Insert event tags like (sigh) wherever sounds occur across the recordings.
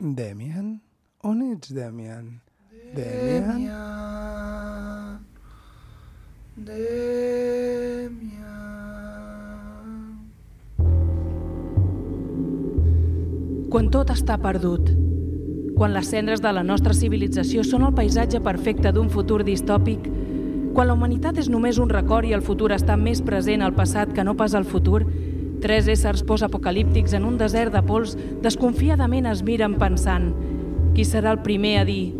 Demian? On ets, Demian? Demian? Quan tot està perdut, quan les cendres de la nostra civilització són el paisatge perfecte d'un futur distòpic, quan la humanitat és només un record i el futur està més present al passat que no pas al futur, tres éssers postapocalíptics en un desert de pols desconfiadament es miren pensant qui serà el primer a dir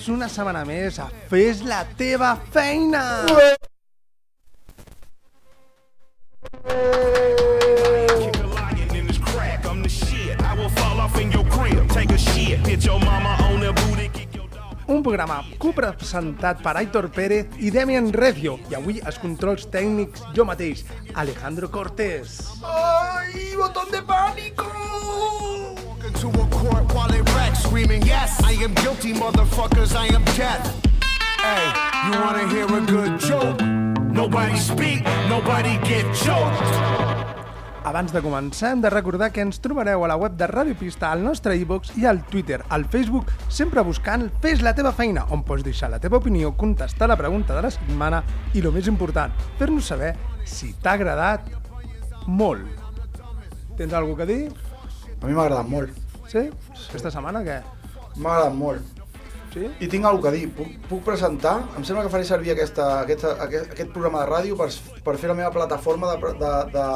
Benvinguts una setmana més a Fes la teva feina! Un programa copresentat per Aitor Pérez i Demian Recio. I avui els controls tècnics jo mateix, Alejandro Cortés. ¡Ay, botón de pánico! While it wrecks, screaming, yes, I am guilty, motherfuckers, I am death. Hey, you wanna hear a good joke? Nobody speak, nobody get choked. Abans de començar, hem de recordar que ens trobareu a la web de Ràdio Pista, al nostre e-box i al Twitter, al Facebook, sempre buscant Fes la teva feina, on pots deixar la teva opinió, contestar la pregunta de la setmana i, el més important, fer-nos saber si t'ha agradat molt. Tens alguna que dir? A mi m'ha agradat molt. Sí? Aquesta setmana què? M'ha agradat molt. Sí? I tinc alguna que dir. Puc, puc presentar? Em sembla que faré servir aquesta, aquesta, aquest, aquest programa de ràdio per, per fer la meva plataforma de, de, de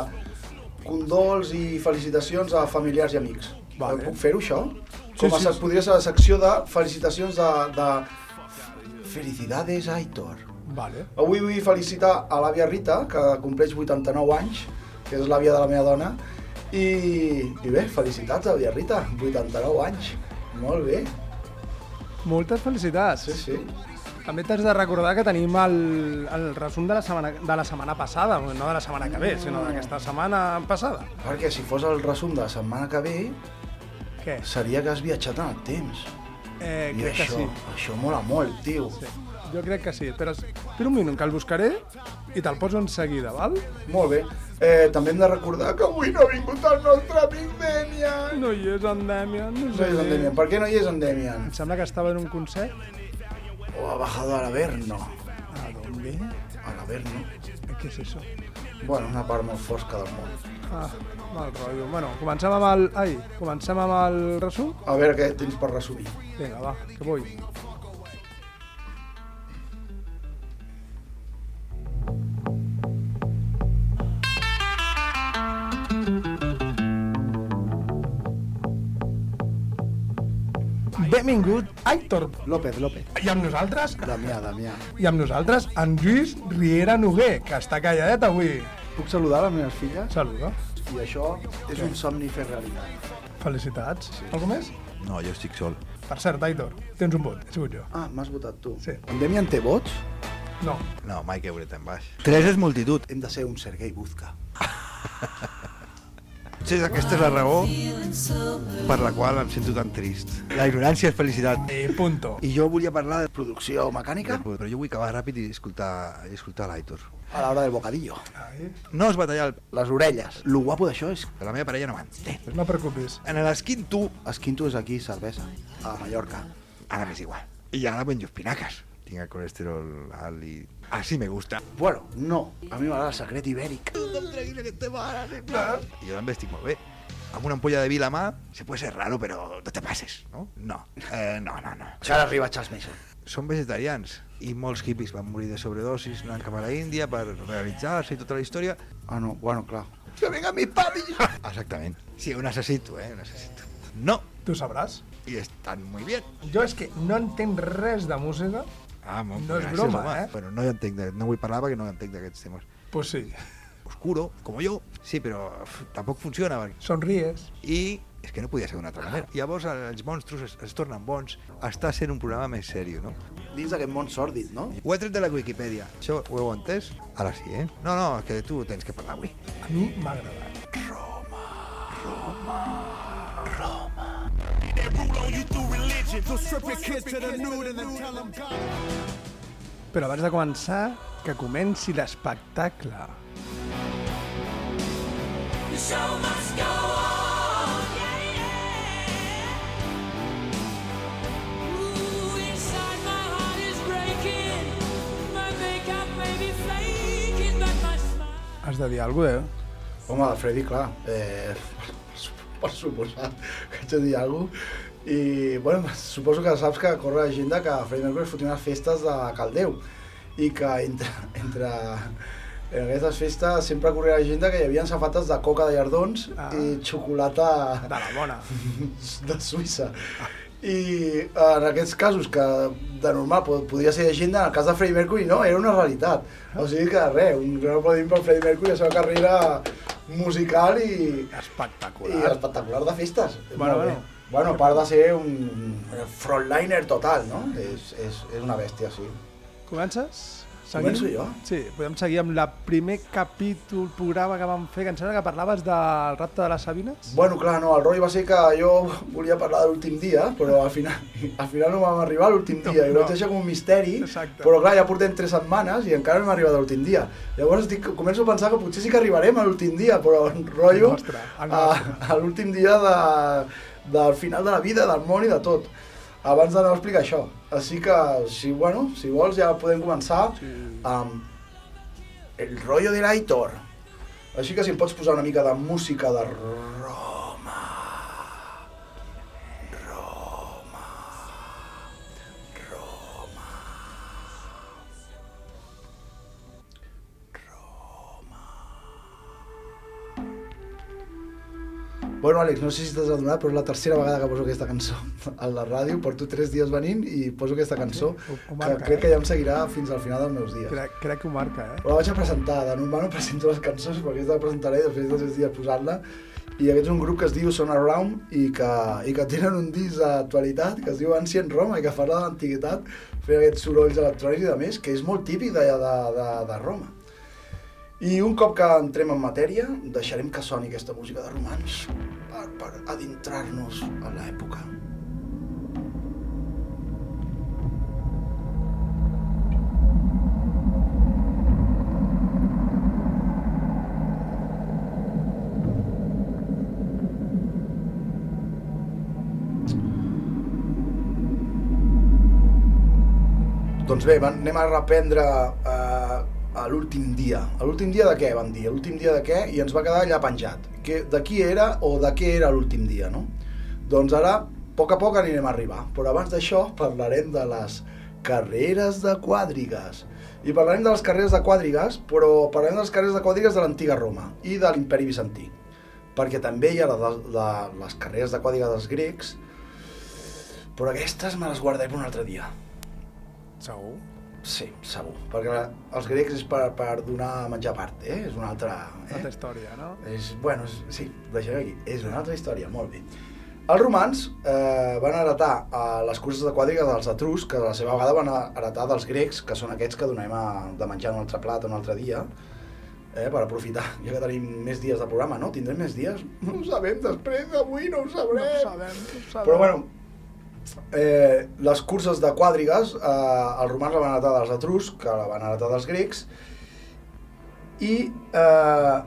condols i felicitacions a familiars i amics. Vale. Puc fer-ho, això? Sí, Com a sí, sí, sí. podria ser la secció de felicitacions de... de... Felicidades, Aitor. Vale. Avui vull felicitar a l'àvia Rita, que compleix 89 anys, que és l'àvia de la meva dona, i, i bé, felicitats, àvia Rita, 89 anys. Molt bé, Moltes felicitats. sí, sí. També t'has de recordar que tenim el, el resum de la, setmana, de la setmana passada, no de la setmana que ve, sinó d'aquesta setmana passada. Perquè si fos el resum de la setmana que ve, Què? seria que has viatjat en el temps. Eh, I crec que això, sí. això mola molt, tio. sí. Jo crec que sí, però espera un minut, que el buscaré i te'l poso en seguida, val? Molt bé. Eh, també hem de recordar que avui no ha vingut el nostre amic Demian. No hi és en Demian, no No sé. hi és en Demian. Per què no hi és en Demian? Em sembla que estava en un concert. O ha bajado al Averno. ¿A dónde? Al Averno. ¿Qué es eso? Bueno, una part molt fosca del món. Ah, mal rotllo. Bueno, comencem amb el... Ai, comencem amb el resum? A veure què tens per resumir. Vinga, va, que vull. Benvingut, Aitor. López, López. I amb nosaltres, Damià, Damià. i amb nosaltres, en Lluís Riera Noguer, que està calladet avui. Puc saludar les meves filles? Saluda. I això és un somni fer realitat. Felicitats. Sí. Algú més? No, jo estic sol. Per cert, Aitor, tens un vot, he sigut jo. Ah, m'has votat tu. Sí. En Demian té vots? No. No, mai que hauré tan baix. Tres és multitud. Hem de ser un Sergei Buzka. (laughs) Potser aquesta és la raó per la qual em sento tan trist. La ignorància és felicitat. I punto. I jo volia parlar de producció mecànica Però jo vull acabar ràpid i escoltar, i escoltar l'Aitor. a l'hora del bocadillo. Ai, No es va tallar el... Les orelles. Lo guapo d'això és La meva parella no m'entén. no et preocupis. En l'esquin tu, Esquinto és aquí, cervesa, a Mallorca. ara m'és igual. I ara menjo espinaques. El colesterol alt i... Así me gusta. Bueno, no. A mi m'agrada el secret ibèric. I jo també estic molt bé. Amb una ampolla de vi a la mà, se puede ser raro, però no te passes, no? No, eh, no, no, no. Ara arriba Charles Mason. Són vegetarians i molts hippies van morir de sobredosis anant cap a la Índia per realitzar-se i tota la història. Ah, no, bueno, clar. Que venga mis papis! (laughs) Exactament. Sí, ho necessito, eh, ho necessito. No, Tu sabràs. i estan muy bien. Jo és que no entenc res de música, Ah, molt No és gràcies, broma, home. eh? Bueno, no hi entenc, de, no vull parlar perquè no entenc d'aquests temes. pues sí. Oscuro, como yo, sí, però uf, tampoc funciona. perquè- Sonríes. I És que no podia ser d'una altra manera. Llavors els monstros es, es tornen bons, està sent un programa més sèrio, no? Dins d'aquest món sòrdid, no? Ho he tret de la Wikipedia. Això ho heu entès? Ara sí, eh? No, no, és que tu tens que parlar avui. A mi m'ha agradat. So strip your kid to the nude and then tell them God. Però abans de començar, que comenci l'espectacle. The show must go on. Yeah, yeah. Ooh, inside my heart is breaking. My makeup may be flaking, but my smile. Has de dir alguna cosa, eh? Home, de Freddy, clar, eh, per suposar que haig de dir alguna cosa. I, bueno, suposo que saps que corre l'agenda que Freddy Mercury fotia unes festes de Caldeu i que entre, entre en aquestes festes sempre corria l'agenda que hi havia safates de coca de llardons Ah. i xocolata De la bona. (laughs) de Suïssa. I en aquests casos que de normal pod- podria ser llegenda, en el cas de Freddie Mercury no, era una realitat. O sigui que res, un gran aplaudiment per Freddie Mercury i la seva carrera musical i, Espectacular. i espectacular de festes. Bueno, bueno. Bueno, a part de ser un frontliner total, no? És, és, és una bèstia, sí. Comences? Començo jo? Sí, podem seguir amb el primer capítol, programa que vam fer, que em sembla que parlaves del rapte de les Sabines. Bueno, clar, no, el rotllo va ser que jo volia parlar de l'últim dia, però al final, al final no vam arribar a l'últim dia, i ho No. vaig deixar com un misteri, Exacte. però clar, ja portem tres setmanes i encara no hem arribat a l'últim dia. Llavors estic, començo a pensar que potser sí que arribarem a l'últim dia, però el rotllo El nostre, el a, nostre. a l'últim dia de, del final de la vida, del món i de tot. Abans d'anar a explicar això. Així que, si, bueno, si vols ja podem començar Sí. amb el rollo de l'Aitor. Així que si em pots posar una mica de música de Roma. Bueno, Àlex, no sé si t'has adonat, però és la tercera vegada que poso aquesta cançó a la ràdio. Porto tres dies venint i poso aquesta cançó, Ho- ho que marca, crec eh? que ja em seguirà fins al final dels meus dies. Crec, crec que ho marca, eh? Però la vaig a presentar, de normal no (laughs) presento les cançons perquè aquesta la presentaré després de tres dies posant-la i aquest és un grup que es diu Son Around i que, i que tenen un disc d'actualitat que es diu Ancient Roma i que parla de l'antiguitat fent aquests sorolls electrònics i de més que és molt típic d'allà de, de, de Roma i un cop que entrem en matèria deixarem que soni aquesta música de romans per, per adentrar-nos a l'època Doncs bé, anem a reprendre eh, a l'últim dia. A l'últim dia de què van dir? A l'últim dia de què? I ens va quedar allà penjat. Que, de qui era o de què era l'últim dia, no? Doncs ara, a poc a poc anirem a arribar. Però abans d'això parlarem de les carreres de quadrigues. I parlarem de les carreres de quadrigues, però parlarem de les carreres de quadrigues de l'antiga Roma i de l'imperi bizantí. Perquè també hi ha la, de, la, les carreres de quadrigues dels grecs, però aquestes me les guardaré per un altre dia. Segur. Sí, segur, perquè els grecs és per, per donar menjar a part, eh? És una altra... Una altra Eh? història, no? És, bueno, és, sí, deixem aquí. És una altra història, molt bé. Els romans eh, van heretar eh, les curses de quadriga dels etruscs, que a la seva vegada van heretar dels grecs, que són aquests que donem a, de menjar en un altre plat un altre dia, eh, per aprofitar, ja que tenim més dies de programa, no? Tindrem més dies? No ho sabem, després d'avui no ho No sabrem. ho sabem, no ho sabem. Però bueno, eh, les curses de quadrigues, eh, els romans la van heretar dels etruscs, que la van heretar dels grecs, i eh,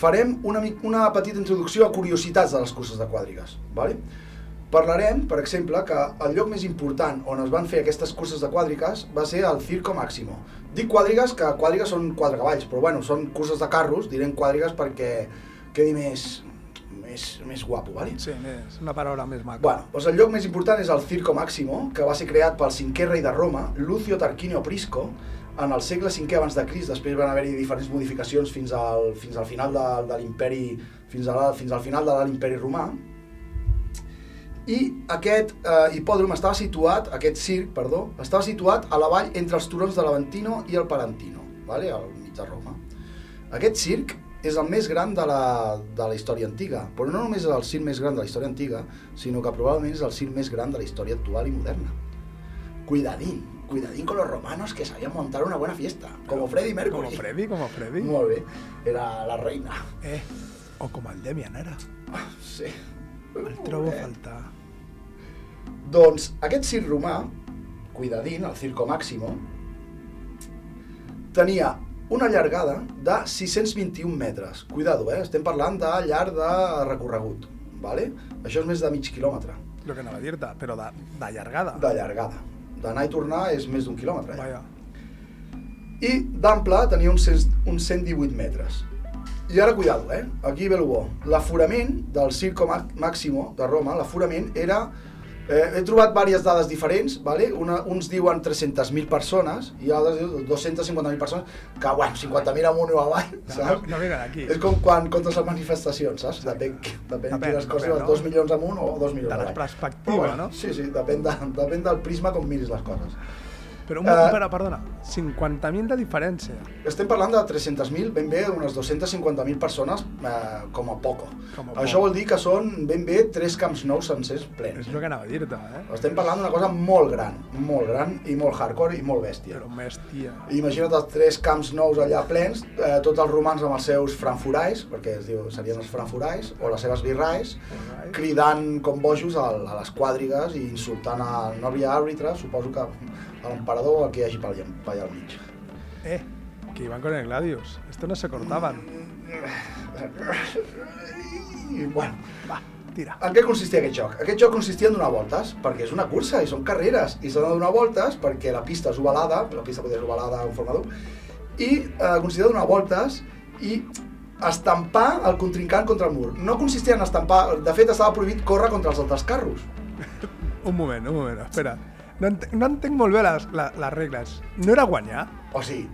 farem una, una petita introducció a curiositats de les curses de quadrigues. Vale? Parlarem, per exemple, que el lloc més important on es van fer aquestes curses de quadrigues va ser el Circo Máximo. Dic quadrigues, que quadrigues són quatre cavalls, però bueno, són curses de carros, direm quadrigues perquè quedi més, més, més guapo, vale? Sí, és una paraula més maca. Bueno, doncs el lloc més important és el Circo Máximo, que va ser creat pel cinquè rei de Roma, Lucio Tarquinio Prisco, en el segle V abans de Crist. Després van haver-hi diferents modificacions fins al, fins al final de, de l'imperi, fins, a la, fins al final de l'imperi romà. I aquest eh, hipòdrom estava situat, aquest circ, perdó, estava situat a la vall entre els turons de l'Aventino i el Palantino, vale? al mig de Roma. Aquest circ és el més gran de la, de la història antiga, però no només és el circ més gran de la història antiga, sinó que probablement és el circ més gran de la història actual i moderna. Cuidadín, cuidadín con los romanos que sabían montar una buena fiesta, como Freddie Mercury. Com Freddy, com Freddy. Molt bé, era la reina. Eh, o com el Demian, ara. Sí. El trobo a faltar. Doncs aquest circ romà, Cuidadín, el Circo Máximo, tenia una llargada de 621 metres. Cuidado, eh? Estem parlant de llarg de recorregut, vale? Això és més de mig quilòmetre Lo que anava a dir-te, però de, de llargada. de llargada. D'anar i tornar és més d'un quilòmetre. Vaja. I d'ample tenia uns, 100 uns 118 metres. I ara, cuidado, eh? Aquí ve el bo. L'aforament del Circo Ma- Máximo de Roma, l'aforament era... Eh, he trobat diverses dades diferents, vale? Una, uns diuen 300.000 persones i altres diuen 250.000 persones, que, bueno, 50.000 amunt o avall, No, saps? no venen aquí. És com quan comptes les manifestacions, saps? Depèn, depèn, Depèn, quines coses, depèn, no? 2 milions amunt o 2 milions De la avall. perspectiva, bueno, no? Sí, sí, depèn, de, depèn del prisma com miris les coses. Però, un, Eh, uh, però perdona, 50.000 de diferència. Estem parlant de 300.000, ben bé, unes 250.000 persones eh, com a poco. Com a Això poc. vol dir que són ben bé tres camps nous sencers És plens. el que anava a dir-te, eh? Estem parlant d'una cosa molt gran, molt gran i molt hardcore i molt bèstia. Però més tia. Imagina't els tres camps nous allà plens, eh, tots els romans amb els seus franforais, perquè es diu, serien els franforais, o les seves birrais, cridant com bojos a, a les quadrigues i insultant a... No havia àrbitre, suposo que l'emperador el que hi hagi per allà, al mig. Eh, que iban con el Gladius. Esto no se cortaban. I, bueno, Va, tira. En què consistia aquest joc? Aquest joc consistia en donar voltes, perquè és una cursa i són carreres, i s'han de donar voltes perquè la pista és ovalada, la pista podria ser ovalada en forma d'U, i eh, consistia en donar voltes i estampar el contrincant contra el mur. No consistia en estampar, de fet estava prohibit córrer contra els altres carros. (laughs) Un moment, un moment, espera. No entenc, no entenc molt bé les, les, les regles. No era guanyar? O sigui,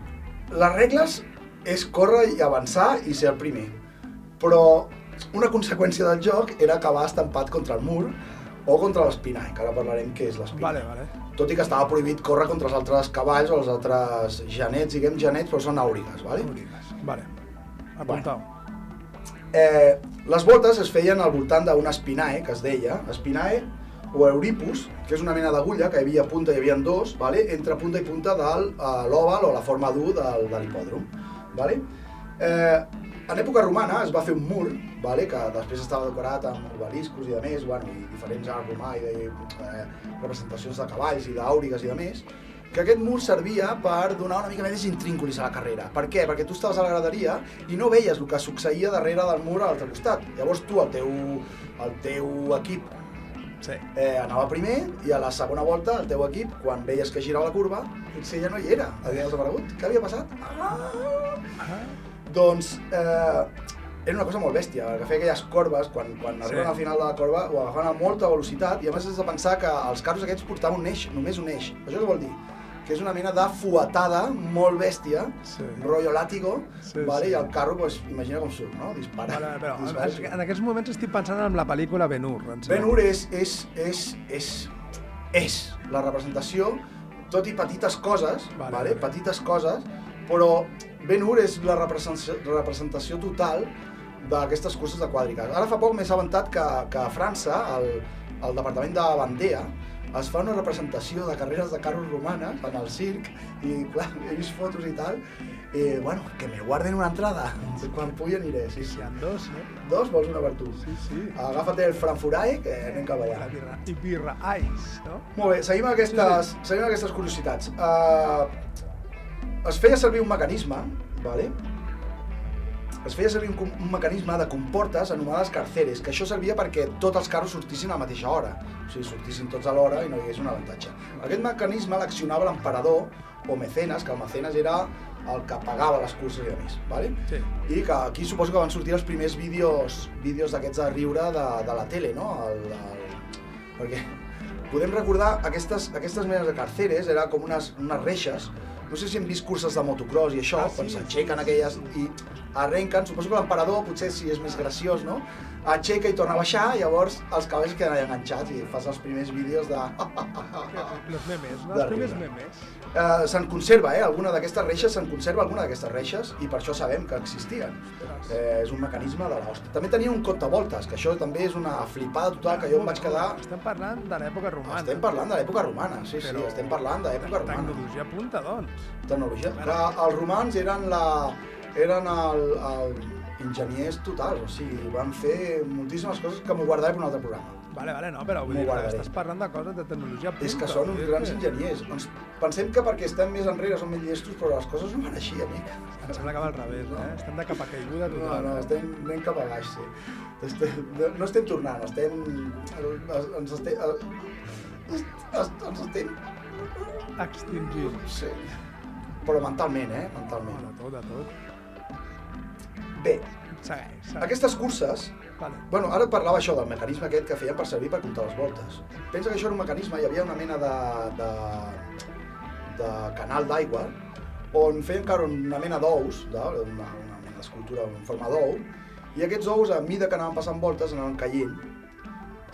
les regles és córrer i avançar i ser el primer. Però una conseqüència del joc era acabar estampat contra el mur o contra l'espinall, que ara parlarem què és l'espinall. Vale, vale. tot i que estava prohibit córrer contra els altres cavalls o els altres genets, diguem genets, però són àurigues, ¿vale? Aurigues. Vale. Apuntau. Eh, les voltes es feien al voltant d'un espinae, que es deia, espinae o euripus, que és una mena d'agulla que hi havia punta, hi havia dos, ¿vale? entre punta i punta de l'òval o la forma d'U de l'hipòdrom. ¿vale? Eh, en època romana es va fer un mur, ¿vale? que després estava decorat amb obeliscos i de més, bueno, i diferents art romà i de, eh, representacions de cavalls i d'àurigues i de més, que aquest mur servia per donar una mica més d'intrínculis a la carrera. Per què? Perquè tu estaves a la graderia i no veies el que succeïa darrere del mur a l'altre costat. Llavors tu, el teu, el teu equip Sí. eh, anava primer i a la segona volta el teu equip, quan veies que girava la curva, potser ja no hi era, havia desaparegut. Què havia passat? Ah! Doncs eh, era una cosa molt bèstia, perquè feia aquelles corbes, quan, quan Sí. arriben al final de la corba, ho agafaven a molta velocitat i a més has de pensar que els carros aquests portaven un eix, només un eix. Això què vol dir? Que és una mena de fuetada molt bèstia, Sí. rotllo látigo, Sí, vale? sí. i el carro, pues, imagina com surt, no? Dispara. Vale, però dispara, en, en aquests moments estic pensant en la pel·lícula Ben Hur. em sembla. Ben Hur és, és, és, és, és la representació, tot i petites coses, Vale, vale, petites coses, però Ben Hur és la representació, representació total d'aquestes curses de quàdriques. Ara fa poc m'he assabentat que, que a França, al, al departament de Bandea, es fa una representació de carreres de carros romanes en el circ i clar, he vist fotos i tal i bueno, que me guarden una entrada (laughs) quan pugui aniré, sí, sí. Dos, eh? Dos vols una per tu? Sí, sí. Agafa't el Frankfurae, que anem cap allà. La birra, I birra ice, no? Molt bé, seguim aquestes, seguim amb aquestes curiositats. Uh, es feia servir un mecanisme, vale? Es feia servir un, un mecanisme de comportes anomenades carceres, que això servia perquè tots els carros sortissin a la mateixa hora, o sigui, sortissin tots a l'hora i no hi hagués un avantatge. Aquest mecanisme l'accionava l'emperador o mecenes, que el mecenes era el que pagava les curses i a més, vale? Sí. i que aquí suposo que van sortir els primers vídeos vídeos d'aquests de riure de, de la tele, no? El, el, perquè podem recordar aquestes, aquestes menes de carceres, era com unes, unes reixes no sé si hem vist curses de motocross i això, Ah, ah, quan sí, s'aixequen aquelles i arrenquen, suposo que l'emperador potser si és més graciós, no? Aixeca i torna a baixar, llavors els cavalls queden allà enganxats i fas els primers vídeos de... Los memes, no? Els primers memes. Uh, se'n conserva, eh? Alguna d'aquestes reixes, se'n conserva alguna d'aquestes reixes i per això sabem que existien. Eh, és un mecanisme de l'hòstia. També tenia un compte voltes, que això també és una flipada total, que jo em vaig quedar... Estem parlant de l'època romana. Estem parlant de l'època romana, sí, sí, Però- estem parlant d'època romana. Tecnologia punta, doncs. Tecnologia. Clar, els romans eren la... eren el, el enginyers totals, o sigui, van fer moltíssimes coses que m'ho guardaré per un altre programa. Vale, vale, no, però vull dir, estàs parlant de coses de tecnologia punta. És que són uns grans enginyers. Doncs pensem que perquè estem més enrere som més llestos, però les coses no van així, amic. Em sembla que va al revés, eh? Estem de capa caiguda No, total. no, estem anem cap a baix, sí. Estem, no, no estem tornant, estem... Ens estem... Ens, ens estem... Extingint. Sí. Però mentalment, eh? Mentalment. De tot, de tot. Bé, Segueix, segueix. aquestes curses Vale. Bueno, ara et parlava això del mecanisme aquest que feien per servir per comptar les voltes. Pensa que això era un mecanisme, hi havia una mena de, de, de canal d'aigua on feien caure una mena d'ous, una, una mena d'escultura en forma d'ou, i aquests ous, a mida que anaven passant voltes, anaven caient,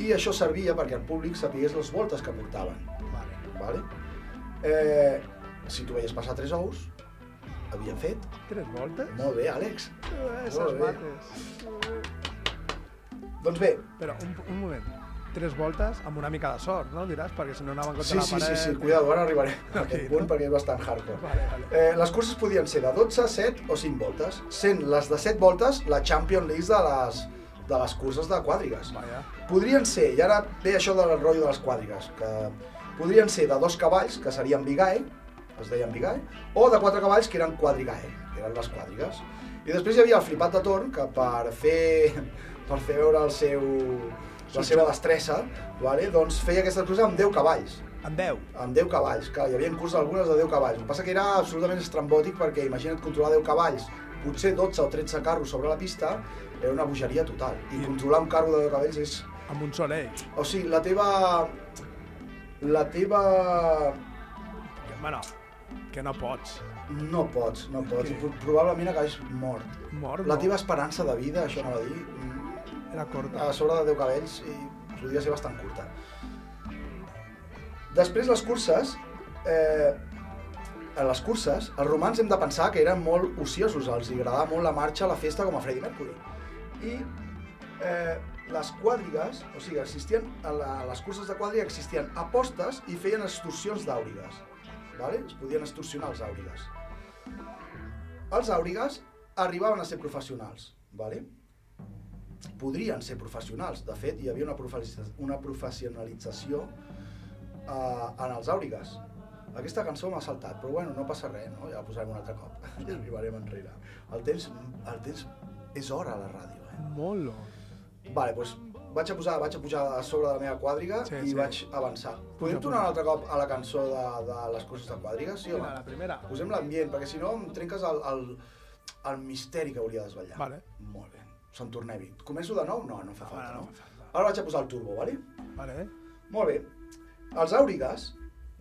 i això servia perquè el públic sapigués les voltes que portaven. Vale. Vale? Eh, si tu veies passar tres ous, havien fet. Tres voltes? Molt bé, Àlex. Eh, Esas Molt bé. mates. Doncs bé, Però, un, un moment. Tres voltes amb una mica de sort, no? Diràs, perquè si no anaven contra Sí, la sí, paret... sí, sí, cuidado, ara arribaré (laughs) a Ok, aquest punt no? perquè és bastant hardcore. Vale, vale. Eh, les curses podien ser de 12, 7 o 5 voltes, sent les de 7 voltes la Champion League de les, de les curses de quadrigues. Vaja. Podrien ser, i ara ve això del rotllo de les quadrigues, que podrien ser de dos cavalls, que serien bigae, es deien bigae, o de quatre cavalls, que eren quadrigae, que eren les quadrigues. I després hi havia el flipat de torn, que per fer, (laughs) per fer veure el seu, la seva destressa, vale? doncs feia aquestes curses amb 10 cavalls En 10. amb 10 cavalls, clar, hi havia curses algunes de 10 cavalls. El que passa que era absolutament estrambòtic perquè imagina't controlar 10 cavalls, potser 12 o 13 carros sobre la pista, era una bogeria total. I controlar un carro de 10 cavalls és... Amb un sol eix. O sigui, la teva... La teva... Bueno, que no pots. No pots, no pots. Pro- Probablement acabis mort. Mort, La no. teva esperança de vida, això anava a dir, mm, Era corta. a sobre de 10 cabells i podria ser bastant curta. Després les curses, eh, en les curses, els romans hem de pensar que eren molt ociosos, els agradava molt la marxa, la festa, com a Freddie Mercury. I eh, les quadrigues, o sigui, existien, a, la, a les curses de quadriga existien apostes i feien extorsions d'àurigues. Vale? Es podien extorsionar els àurigues. Els àurigues arribaven a ser professionals. Vale? podrien ser professionals. De fet, hi havia una, professi- una professionalització eh, en els àurigues. Aquesta cançó m'ha saltat, però bueno, no passa res, no? Ja la posarem un altre cop. (laughs) I arribarem enrere. El temps, el temps és hora a la ràdio, eh? Molo. Vale, doncs vaig a posar, vaig a pujar a sobre de la meva quadriga Sí, i sí. vaig avançar. Podem puja. tornar un altre cop a la cançó de, de les curses de quadrigues? Sí o no? la primera? Posem l'ambient, perquè si no em trenques el, el, el misteri que hauria de desvetllar. Vale. Molt bé. Sant Tornevi. Començo de nou? No, no fa falta, no, no? Ara vaig a posar el turbo, vale? Vale. Molt bé. Els àurigues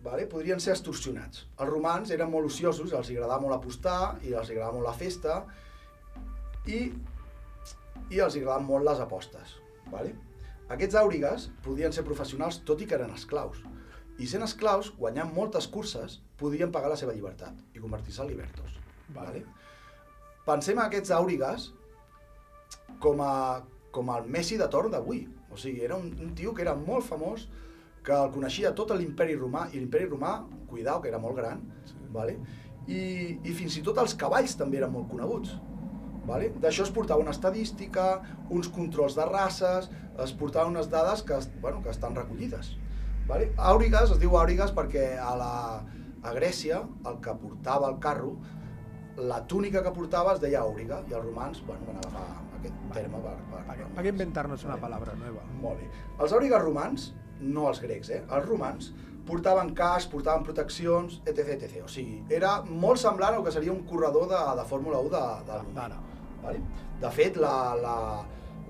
vale, podrien ser extorsionats. Els romans eren molt ociosos, els agradava molt apostar i els agradava molt la festa i, i els agradaven molt les apostes. Vale? Aquests àurigues podien ser professionals tot i que eren esclaus. I sent esclaus, guanyant moltes curses, podien pagar la seva llibertat i convertir-se en libertos. Vale. Pensem en aquests àurigues com, a, com el Messi de torn d'avui. O sigui, era un, un tio que era molt famós, que el coneixia tot l'imperi romà, i l'imperi romà, cuidao, que era molt gran, sí. vale? I, i fins i tot els cavalls també eren molt coneguts. Vale? D'això es portava una estadística, uns controls de races, es portaven unes dades que, bueno, que estan recollides. Vale? Àurigues, es diu àurigues perquè a, la, a Grècia el que portava el carro, la túnica que portava es deia àuriga i els romans bueno, van agafar aquest terme per... per, ¿Para, para qué inventarnos una palabra nueva? Molt bé. Els àurigues romans, no els grecs, eh? Els romans portaven casc, portaven proteccions, etc, etc. O sigui, era molt semblant al que seria un corredor de, de Fórmula 1 de, del moment. Vale? De fet, la, la,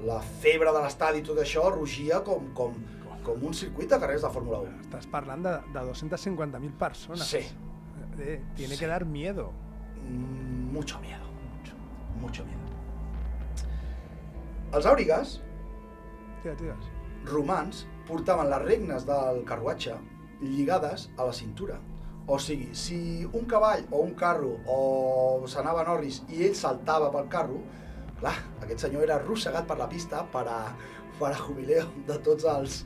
la febre de l'estadi i tot això rugia com, com, com un circuit de carrers de Fórmula 1. Estàs parlant de, de 250.000 persones. Sí. Eh, tiene que dar miedo. Mm, mucho miedo. Mucho, mucho miedo. Els àurigues Tira, tires. romans portaven les regnes del carruatge lligades a la cintura. O sigui, si un cavall o un carro o s'anava a Norris i ell saltava pel carro, clar, aquest senyor era arrossegat per la pista per a, per a jubileu de tots els,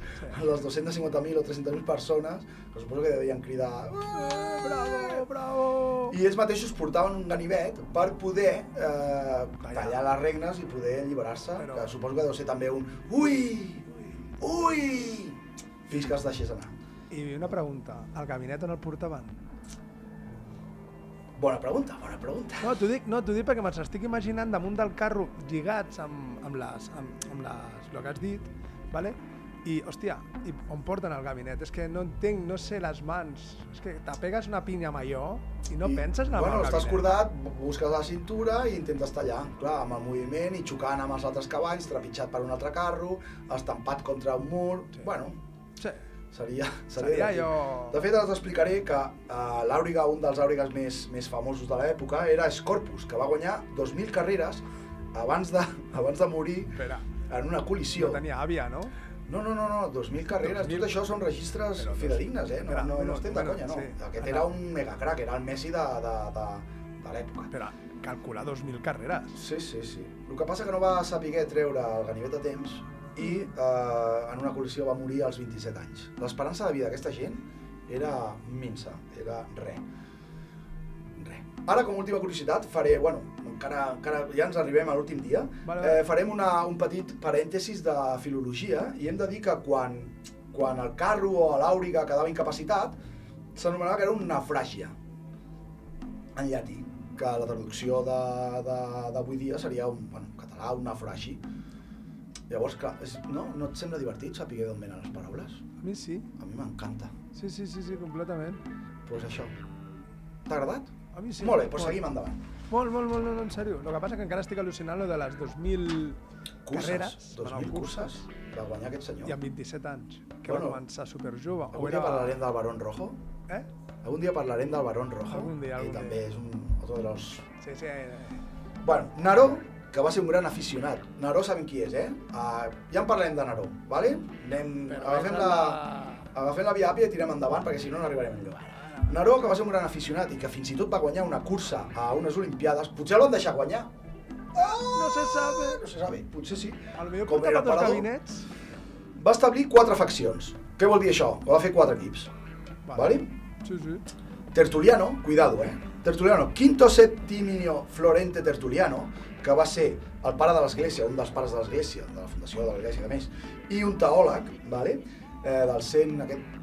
les 250.000 o 300.000 persones que suposo que devien cridar "Eh, Bravo, bravo! i ells mateixos portaven un ganivet per poder eh, Tallar. tallar les regnes i poder alliberar-se, Però- que suposo que deu ser també un ui, ui, fins que es deixés anar. I una pregunta, el gabinet on el portaven? Bona pregunta, bona pregunta. No, t'ho dic, no, dic perquè me'ls estic imaginant damunt del carro lligats amb, amb, les, amb, amb les, el que has dit, vale? i, hòstia, i on porten el gabinet? És que no entenc, no sé les mans. És que t'apegues una pinya amb allò i no I, penses en el Bueno, estàs gabinet. cordat, busques la cintura i intentes tallar, clar, amb el moviment i xocant amb els altres cavalls, trepitjat per un altre carro, estampat contra un mur... Sí. Bueno, Sí. Seria... Seria divertit. allò- De fet, ara t'explicaré que uh, l'àuriga, un dels àurigues més, més famosos de l'època, era Scorpus, que va guanyar 2.000 carreres abans de, (laughs) abans de morir Espera, en una col·lisió. no tenia àvia, no? No, no, no, no 2.000 carreres, 2.000. tot això són registres Però fidedignes, eh? No, no, bueno, no estem de conya, no. sí. Aquest era un megacrac, era el Messi de, de, de, de l'època. Espera, calcular 2.000 carreres. Sí, sí, sí. El que passa que no va saber treure el ganivet a temps i eh, en una col·lisió va morir als 27 anys. L'esperança de vida d'aquesta gent era minsa, era res. Res. Ara, com a última curiositat, faré, bueno, encara, encara ja ens arribem a l'últim dia, Vale, vale. Eh, farem una, un petit parèntesis de filologia i hem de dir que quan, quan el carro o l'àuriga quedava incapacitat, s'anomenava que era un nafràgia, en llatí, que la traducció de- de- d'avui dia seria un, bueno, en català, un nafragi. Llavors, clar, és, no, no et sembla divertit saber d'on venen les paraules? A mi sí. A mi m'encanta. Sí, sí, sí, sí, completament. Doncs pues això. T'ha agradat? A mi sí. Molt bé, doncs seguim endavant. Molt, molt, molt, molt, en sèrio. El que passa que encara estic al·lucinant lo de les 2.000 Curses, carreres. 2.000 bueno, curses, va guanyar aquest senyor. I amb 27 anys, que Bueno, va començar superjove. O Algun dia parlarem del Barón Rojo? Eh? Algun dia parlarem del Barón Rojo. Algun dia, algun I també dia. és un otro de los... Sí, sí. eh, Bueno, Neró, que va ser un gran aficionat. Neró sabem qui és, eh? Uh, ja en parlarem de Neró, vale? Anem, Però agafem, la, la- agafem la via àpia i tirem endavant, perquè si no no arribarem enlloc. Neró, que va ser un gran aficionat i que fins i tot va guanyar una cursa a unes Olimpiades, potser el van deixar guanyar. No se sabe. No se sabe, potser sí. A lo millor Com era portava dos emperador. gabinets. Va establir quatre faccions. Què vol dir això? Va fer quatre equips. Vale? Sí, sí. Tertuliano, cuidado, eh? Tertuliano, Quinto Septimio Florente Tertuliano, que va ser el pare de l'Església, un dels pares de l'Església, de la fundació de l'Església, a més, i un teòleg, vale? eh, del cent, aquest,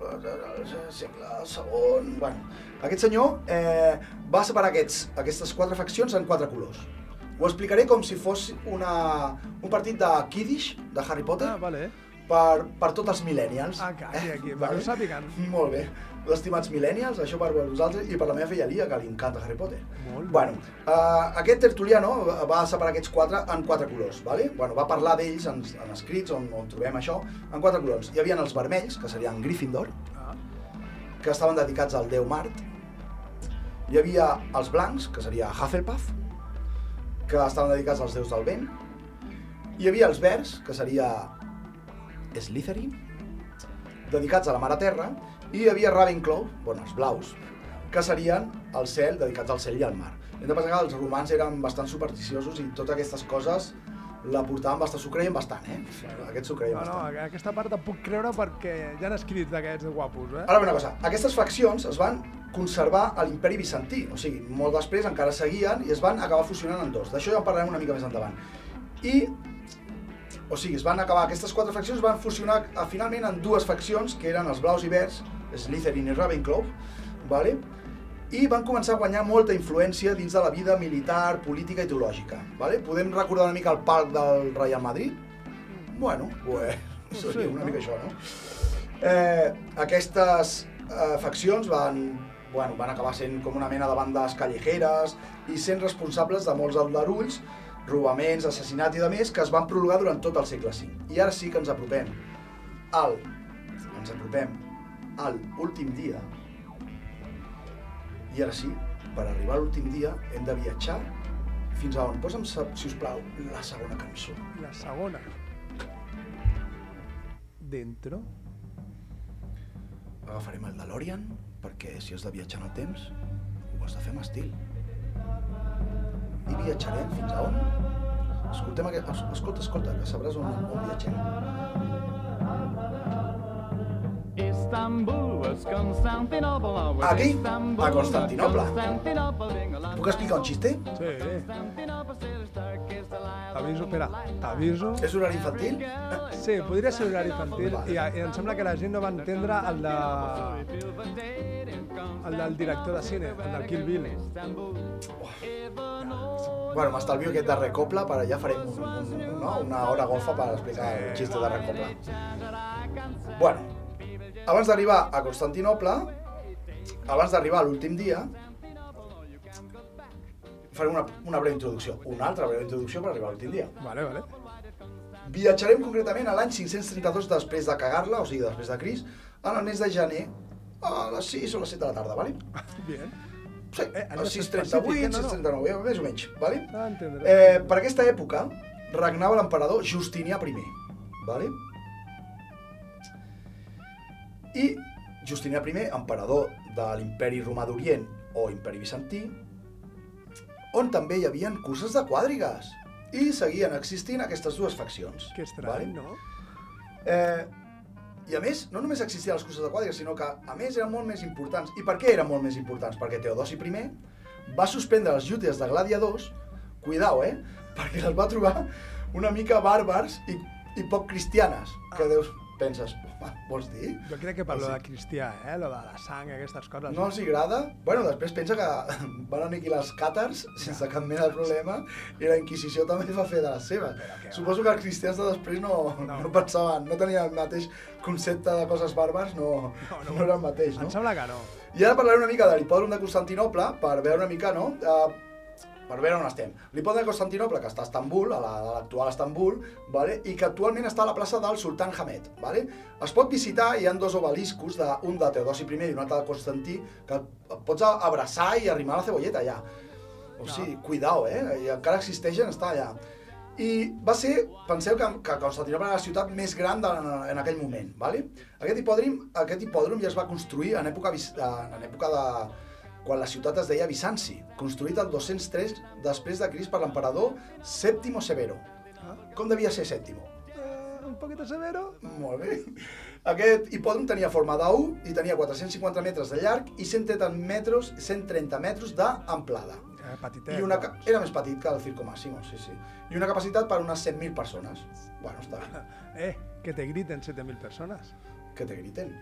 el segle segon, bueno, aquest senyor eh, va separar aquests, aquestes quatre faccions en quatre colors. Ho explicaré com si fos una, un partit de Kiddish, de Harry Potter, Ah, vale. per, per tots els millennials. Ah, aquí, aquí, perquè ho sàpiguen. Molt bé. Estimats millennials, això per vosaltres i per la meva filla Lia, que li encanta Harry Potter. Molt bé. Bueno, uh, aquest Tertuliano va separar aquests quatre en quatre colors, ¿vale? Bueno, va parlar d'ells en, en escrits on, on trobem això, en quatre colors. Hi havia els vermells, que serien Gryffindor, Ah, que estaven dedicats al déu Mart. Hi havia els blancs, que seria Hufflepuff, que estaven dedicats als déus del vent. Hi havia els verds, que seria Slytherin, dedicats a la mare terra. I hi havia Ravenclaw, bueno, els blaus, que serien el cel, dedicats al cel i al mar. Hem de pensar que els romans eren bastant supersticiosos i totes aquestes coses la portaven bastant, s'ho creien bastant, eh? Aquests s'ho creien no, no, bastant. aquesta part et puc creure perquè hi ha escrits d'aquests guapos, eh? Ara una cosa, aquestes faccions es van conservar a l'imperi bizantí, o sigui, molt després encara seguien i es van acabar fusionant en dos. D'això ja en parlarem una mica més endavant. I, o sigui, es van acabar, aquestes quatre faccions es van fusionar eh, finalment en dues faccions, que eren els blaus i verds, Slytherin i Ravenclaw, vale? i van començar a guanyar molta influència dins de la vida militar, política i teològica. Vale? Podem recordar una mica el palc del Real Madrid? Bueno, pues, (laughs) seria una mica això, no? Eh, aquestes eh, faccions van, bueno, van acabar sent com una mena de bandes callejeres i sent responsables de molts aldarulls, robaments, assassinats i de més que es van prologar durant tot el segle V. I ara sí que ens apropem al, ens apropem al últim dia I ara sí, per arribar a l'últim dia hem de viatjar fins a on? Posa'm, si us plau, la segona cançó. La segona. Dentro. Agafarem el DeLorean, perquè si has de viatjar en el temps, ho has de fer amb estil. I viatjarem fins a on? Escoltem aquest... es- Escolta, escolta, que sabràs on, on viatgem. Aquí, Istanbul a along. Puc explicar un xiste? Sí. T'aviso, espera, t'aviso. És horari infantil? Sí, podria ser horari infantil i, i em sembla que la gent no va entendre el de... el del director de cine, el del Kill Bill. Bueno, m'estalvio aquest darrer coble, per allà farem un, un, no? una hora golfa per explicar el xiste de coble. Bueno, abans d'arribar a Constantinople, abans d'arribar a l'últim dia, farem una, una breu introducció, una altra breu introducció per arribar a l'últim dia. Vale, vale. Viatjarem concretament a l'any 532 després de cagar-la, o sigui, després de Cris, en el mes de gener, a les 6 o les 7 de la tarda, vale? (laughs) Bien. Sí, Eh, a les és 6.38, específic, no, no. 6.39, eh, més o menys, vale? Ah. Eh, per aquesta època regnava l'emperador Justinià I, vale? I Justinià I, emperador de l'imperi romà d'Orient o imperi bizantí, on també hi havia curses de quadrigues i seguien existint aquestes dues faccions. Que estrany, no? Eh, I a més, no només existien les curses de quadrigues, sinó que a més eren molt més importants. I per què eren molt més importants? Perquè Teodosi I va suspendre les llutes de gladiadors, cuidao, eh? Perquè les va trobar una mica bàrbars i, i poc cristianes. Que deus, penses, home, vols dir? Jo crec que per O lo sigui, de cristià, eh? Lo de la sang, aquestes coses. no els hi agrada? Bueno, després pensa que (laughs) van aniquilar els càtars sense cap mena de problema i la Inquisició també va fer de les seves. Suposo que els cristians de després no, no. No. no pensaven, no tenien el mateix concepte de coses bàrbars, no, no, no. no era el mateix, no? Em sembla que no. I ara parlaré una mica de l'hipòdrom de Constantinople per veure una mica, no?, uh, per veure on estem. L'hipòdrom de Constantinople, que està a Estambul, a la- l'actual Estambul, vale? i que actualment està a la plaça del Sultan Hamed. Vale? Es pot visitar, hi ha dos obeliscos, de, un de Teodosi I i un altre de Constantí, que pots abraçar i arrimar la cebolleta allà. O sigui, cuidao, eh? I encara existeixen, està allà. I va ser, penseu que, que Constantinople era la ciutat més gran de, en aquell moment, ¿vale? Aquest hipòdrom, aquest hipòdrom ja es va construir en època, en època de, quan la ciutat es deia Bizanci, construït el 203 després de Crist per l'emperador Sèptimo Severo. Ah. Com devia ser Sèptimo? Eh, un poquito severo. Molt bé. Aquest hipòdrom tenia forma d'U i tenia 450 metres de llarg i 130 metres, 130 metres d'amplada. Eh, petitet. I una, doncs. era més petit que el Circo Máximo, sí, sí. I una capacitat per unes 100.000 persones. Bueno, està bé. (laughs) Eh, que te griten 7.000 persones. que te griten.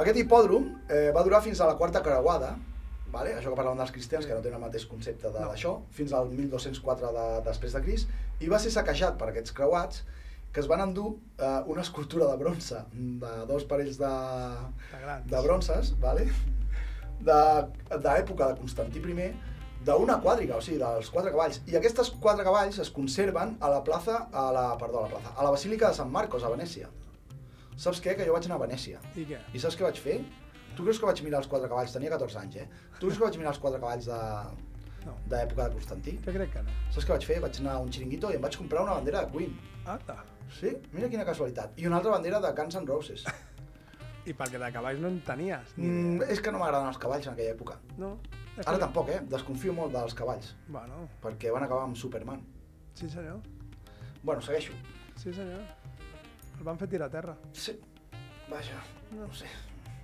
Aquest hipòdrom eh, va durar fins a la quarta creuada, vale? això que parlàvem dels cristians, que no tenen el mateix concepte de- No. d'això, fins al 1204 de, després de Crist, i va ser saquejat per aquests creuats que es van endur eh, una escultura de bronze de dos parells de, De de bronzes, vale? de- d'època de, de Constantí I, d'una quadriga, o sigui, dels quatre cavalls. I aquestes quatre cavalls es conserven a la plaça, a la, perdó, a la plaça, a la Basílica de Sant Marcos, a Venècia. Saps què? Que jo vaig anar a Venècia. I què? I saps què vaig fer? Tu creus que vaig mirar els quatre cavalls? Tenia 14 anys, eh? Tu creus que vaig mirar els quatre cavalls de No. d'època de Constantí? Jo crec que no. Saps què vaig fer? Vaig anar a un xiringuito i em vaig comprar una bandera de Queen. Ata. Sí? Mira quina casualitat. I una altra bandera de Guns N' Roses. (laughs) I perquè de cavalls no en tenies. Ni Mm, és que no m'agraden els cavalls en aquella època. No. Ara que- tampoc, eh? Desconfio molt dels cavalls, Bueno, perquè van acabar amb Superman. sí senyor. Bueno, segueixo. Sí senyor. El van fer tirar a terra. Sí. Vaja, no sé.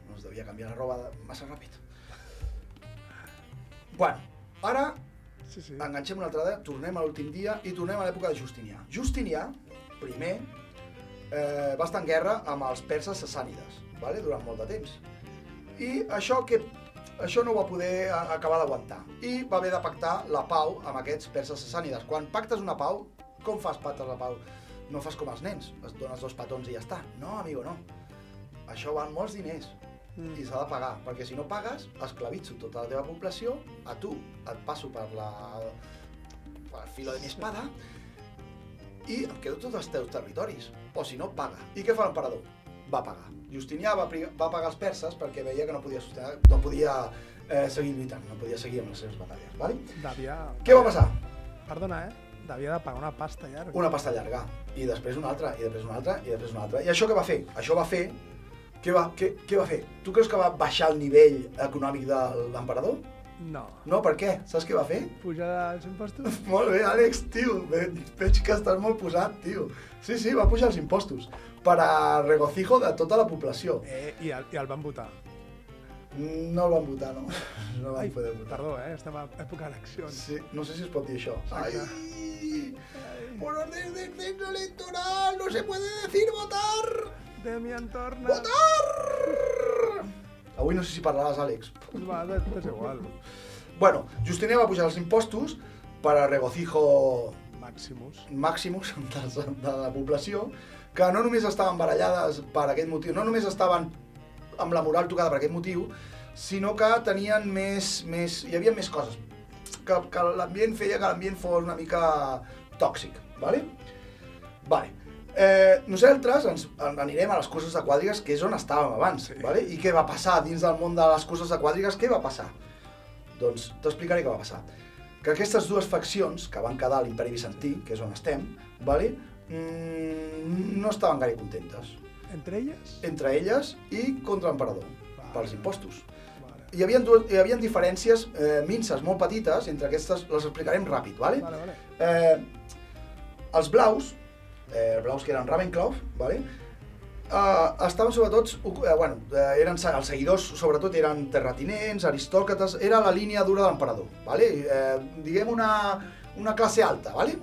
No es devia canviar la roba massa ràpid. Bueno, ara Sí, sí. enganxem una altra dada, tornem a l'últim dia i tornem a l'època de Justinià. Justinià, primer, eh, va estar en guerra amb els perses sassànides, vale? durant molt de temps. I això que això no ho va poder acabar d'aguantar. I va haver de pactar la pau amb aquests perses sassànides. Quan pactes una pau, com fas pactes la pau? No fas com els nens, es dones dos petons i ja està. No, amigo, no. Això van molts diners Mm. i s'ha de pagar, perquè si no pagues, esclavitzo tota la teva població, a tu et passo per la per el filo de mi espada i em quedo tots els teus territoris. O si no, paga. I què fa l'emperador? va pagar. Justinià va, va pagar els perses perquè veia que no podia, sostener, no podia eh, seguir lluitant, no podia seguir amb les seves batalles. Vale? Devia... Què va passar? Perdona, eh? Devia de pagar una pasta llarga. Una pasta llarga, i després una altra, i després una altra, i després una altra. I això què va fer? Això va fer... Què va, què, què va fer? Tu creus que va baixar el nivell econòmic de l'emperador? No. No, per què? Saps què va fer? Pujar els impostos? (laughs) Molt bé, Àlex, tio. Ve- Veig que estàs molt posat, tio. Sí, sí, va pujar els impostos per a regocijo de tota la població. Eh, i, el, I el van votar. No el van votar, no. (laughs) No van Ai, poder votar. perdó, eh? Estem a època d'eleccions. Sí, no sé si es pot dir això. Ai, por orden de censo electoral no se puede decir votar. De mi entorn... Votar! Avui no sé si parlaràs, Àlex. Va, és igual. Bueno, Justinià va pujar els impostos per a regocijo Maximus. màxims (laughs) de, de la població, que no només estaven barallades per aquest motiu, no només estaven amb la moral tocada per aquest motiu, sinó que tenien més, més hi havia més coses, que, que l'ambient feia que l'ambient fos una mica tòxic, vale? Vale. Eh, nosaltres ens en- anirem a les curses de quadrigues, que és on estàvem abans, Sí. vale? i què va passar dins del món de les curses de quadrigues, què va passar? Doncs t'explicaré què va passar. Que aquestes dues faccions que van quedar a l'imperi bizantí, que és on estem, vale? mm, no estaven gaire contentes. Entre elles? Entre elles i contra l'emperador, Vale. pels impostos. Vale. Hi havia, dues, hi havia diferències eh, minces molt petites, entre aquestes les explicarem ràpid, vale? Vale, vale. Eh, els blaus, eh, blaus que eren Ravenclaw, vale? Uh, estaven sobretot, eh, bueno, eh, eren, els seguidors sobretot eren terratinents, aristòcrates, era la línia dura de l'emperador, vale? eh, diguem una, una classe alta, vale?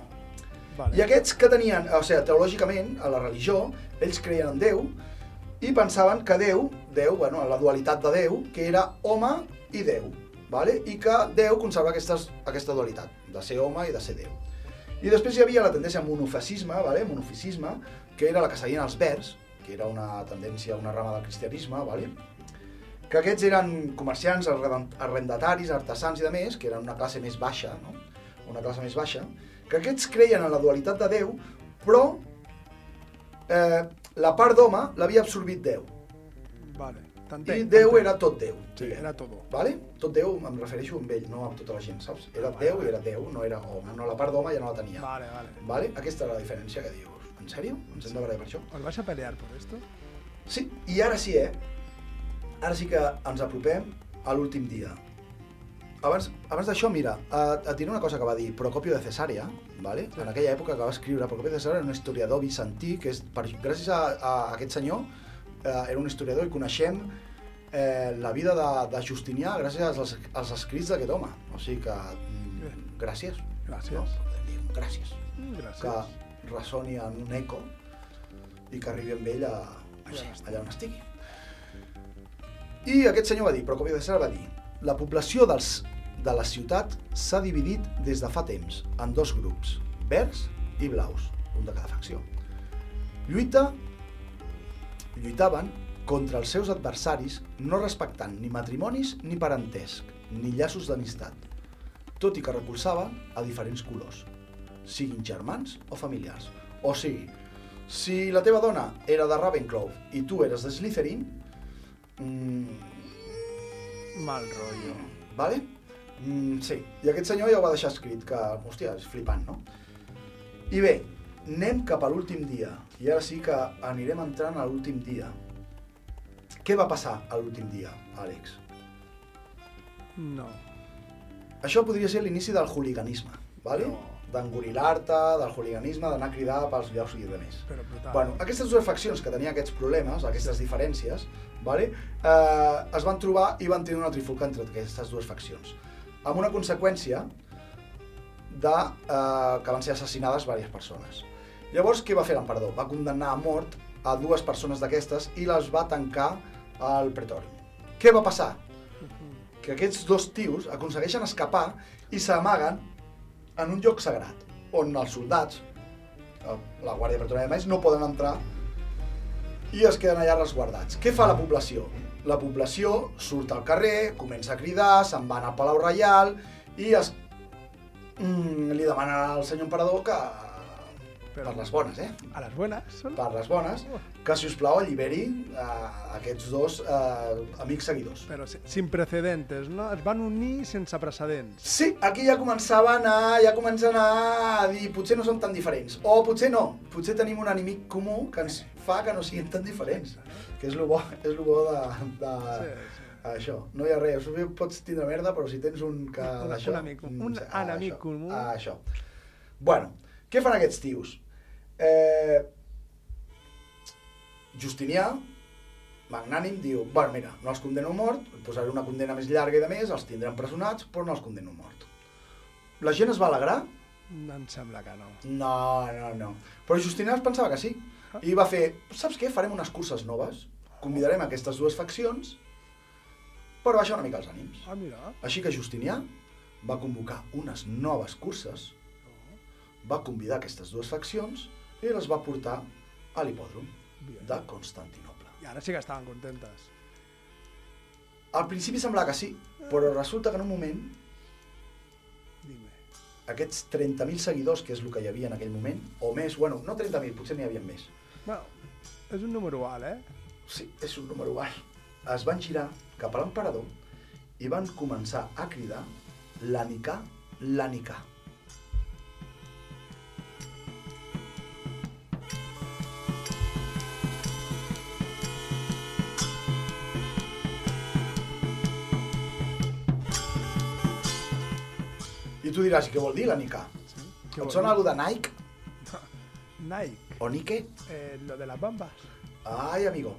vale. I aquests que tenien, o sigui, teològicament, a la religió, ells creien en Déu i pensaven que Déu, Déu, bueno, la dualitat de Déu, que era home i Déu, vale? i que Déu conserva aquestes, aquesta dualitat, de ser home i de ser Déu. I després hi havia la tendència monofascisme, vale? monofisisme, que era la que seguien els verds, que era una tendència, una rama del cristianisme, vale? que aquests eren comerciants, arrendataris, artesans i de més, que eren una classe més baixa, no? una classe més baixa, que aquests creien en la dualitat de Déu, però eh, la part d'home l'havia absorbit Déu. Vale. I. Déu era tot Déu. Sí, era todo. Vale? Tot Déu, em refereixo amb ell, no amb tota la gent, saps? Era Déu i era Déu, no era home. No, la part d'home ja no la tenia. Vale, vale. Vale? Aquesta era la diferència que dius. En sèrio? Ens hem de per això? ¿Os vais a pelear por esto? Sí, i ara sí, eh? Ara sí que ens apropem a l'últim dia. Abans, abans d'això, mira, et, et diré una cosa que va dir Procopio de Cesarea, vale? en aquella època que va escriure Procopio de Cesarea, era un historiador bizantí, que és, per, gràcies a, a aquest senyor, eh, era un historiador i coneixem eh, la vida de, de Justinià gràcies als, als escrits d'aquest home. O sigui que, mm, gràcies. Gràcies. No? Gràcies. Mm, Gràcies. Que ressoni en un eco i que arribi amb ell a, Allà on allà on estigui. I aquest senyor va dir, Procopio de Cesarea va dir, la població dels, de la ciutat s'ha dividit des de fa temps en dos grups, verds i blaus, un de cada facció. Lluita, lluitaven contra els seus adversaris no respectant ni matrimonis ni parentesc, ni llaços d'amistat, tot i que recolzaven a diferents colors, siguin germans o familiars. O sigui, si la teva dona era de Ravenclaw i tu eres de Slytherin, mm, Mal rotllo. vale? Mm, sí, i aquest senyor ja ho va deixar escrit, que, hòstia, és flipant, no? I bé, anem cap a l'últim dia, i ara sí que anirem entrant a l'últim dia. Què va passar a l'últim dia, Àlex? No. Això podria ser l'inici del hooliganisme, vale? No. d'engorilar-te, del hooliganisme, d'anar a cridar pels llocs i de més. Però brutal. Bueno, aquestes dues faccions que tenien aquests problemes, aquestes diferències, vale? eh, es van trobar i van tenir una trifulca entre aquestes dues faccions. Amb una conseqüència de, eh, que van ser assassinades diverses persones. Llavors, què va fer l'emperador? Va condemnar a mort a dues persones d'aquestes i les va tancar al pretori. Què va passar? Que aquests dos tios aconsegueixen escapar i s'amaguen en un lloc sagrat, on els soldats, la Guàrdia Pretoriana i més, no poden entrar i es queden allà resguardats. Què fa la població? La població surt al carrer, comença a cridar, se'n van al Palau Reial i es, mm, li demanen al senyor emperador que, Però- per les bones, eh? A les bones són... Per les bones, que si us plau alliberi eh, aquests dos eh, amics seguidors. Però si- sin precedentes, no? Es van unir sense precedents. Sí, aquí ja començaven a, ja comencen a dir potser no som tan diferents. O potser no, potser tenim un enemic comú que ens fa que no siguin tan diferents. Que és el bo, és el bo de, de Sí, sí. això. No hi ha res, pots tindre merda, però si tens un que... Un- un amic mm, un a enemic comú. a Això. Bueno, què fan aquests tios? Eh, Justinià, magnànim, diu, bueno, mira, no els condeno a mort, posaré una condena més llarga i de més, els tindré empresonats, però no els condeno a mort. La gent es va alegrar? Em sembla que no. No, no, no. Però Justinià es pensava que sí. I va fer, saps què? Farem unes curses noves, convidarem aquestes dues faccions per baixar una mica els ànims. Ah, mira. Així que Justinià va convocar unes noves curses, va convidar aquestes dues faccions i les va portar a l'hipòdrom de Constantinople. I ara sí que estaven contentes. Al principi semblava que sí, però resulta que en un moment Dime. aquests 30.000 seguidors, que és el que hi havia en aquell moment, o més, bueno, no 30.000, potser n'hi havia més. Bueno, és un número alt, eh? Sí, és un número alt. Es van girar cap a l'emperador i van començar a cridar l'Anicà, l'Anicà. Tu diràs, què vol dir l'Anicà? Què vol Et sona alguna de Nike (laughs) Nike, o Nike? eh, lo de las bambas. Ai, amigo.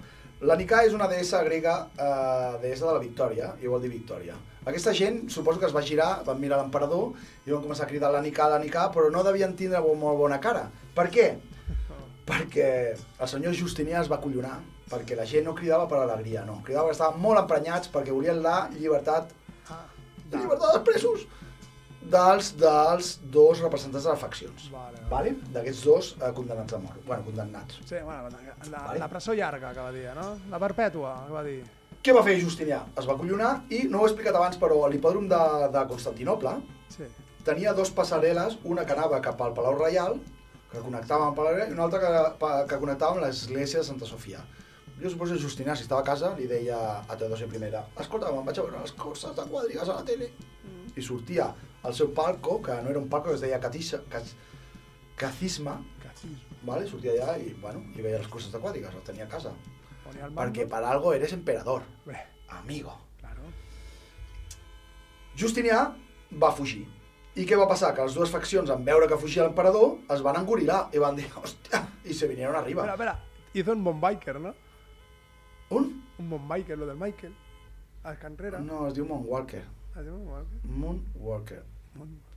L'Anicà és una deessa grega, eh, deessa de la victòria, i vol dir victòria. Aquesta gent, suposo que es va girar, van mirar l'emperador i van començar a cridar l'Anicà, l'Anicà, però no devien tindre molt bona cara. Per què? (laughs) Perquè el senyor Justinià es va collonar, perquè la gent no cridava per alegria, no. Cridava que estaven molt emprenyats perquè volien la llibertat, Ah, la llibertat dels presos dels, dels dos representants de les faccions. Vale, Vale? D'aquests dos eh, condemnats a mort. Bueno, condemnats. Sí, bueno, la, la, Vale. la presó llarga, que va dir, no? La perpètua, que va dir. Què va fer Justinià? Es va collonar i, no ho he explicat abans, però l'hipòdrom de, de Constantinople Sí. tenia dos passarel·les, una que anava cap al Palau Reial, que connectava amb Palau Reial, i una altra que, que connectava amb l'església de Santa Sofia. Jo suposo que Justinià, si estava a casa, li deia a Teodosi I, escolta, me'n vaig a veure les curses de quadrigues a la tele. I sortia al seu palco, que no era un palco, que es deia Catisa, Cas, Cacisma, vale? sortia allà i, bueno, i veia les curses de quadrigues, les tenia a casa. Perquè per algo eres emperador, Bé, amigo. claro. Justinià va fugir. I què va passar? Que les dues faccions, en veure que fugia l'emperador, es van engorilar i van dir, (laughs) hòstia, i se vinieron arriba. Espera, espera. Hizo un bombiker, ¿no? Un? Un bombiker, lo del Michael. A Canrera. No, es diu Moonwalker. Ah, diu Moonwalker. Moonwalker.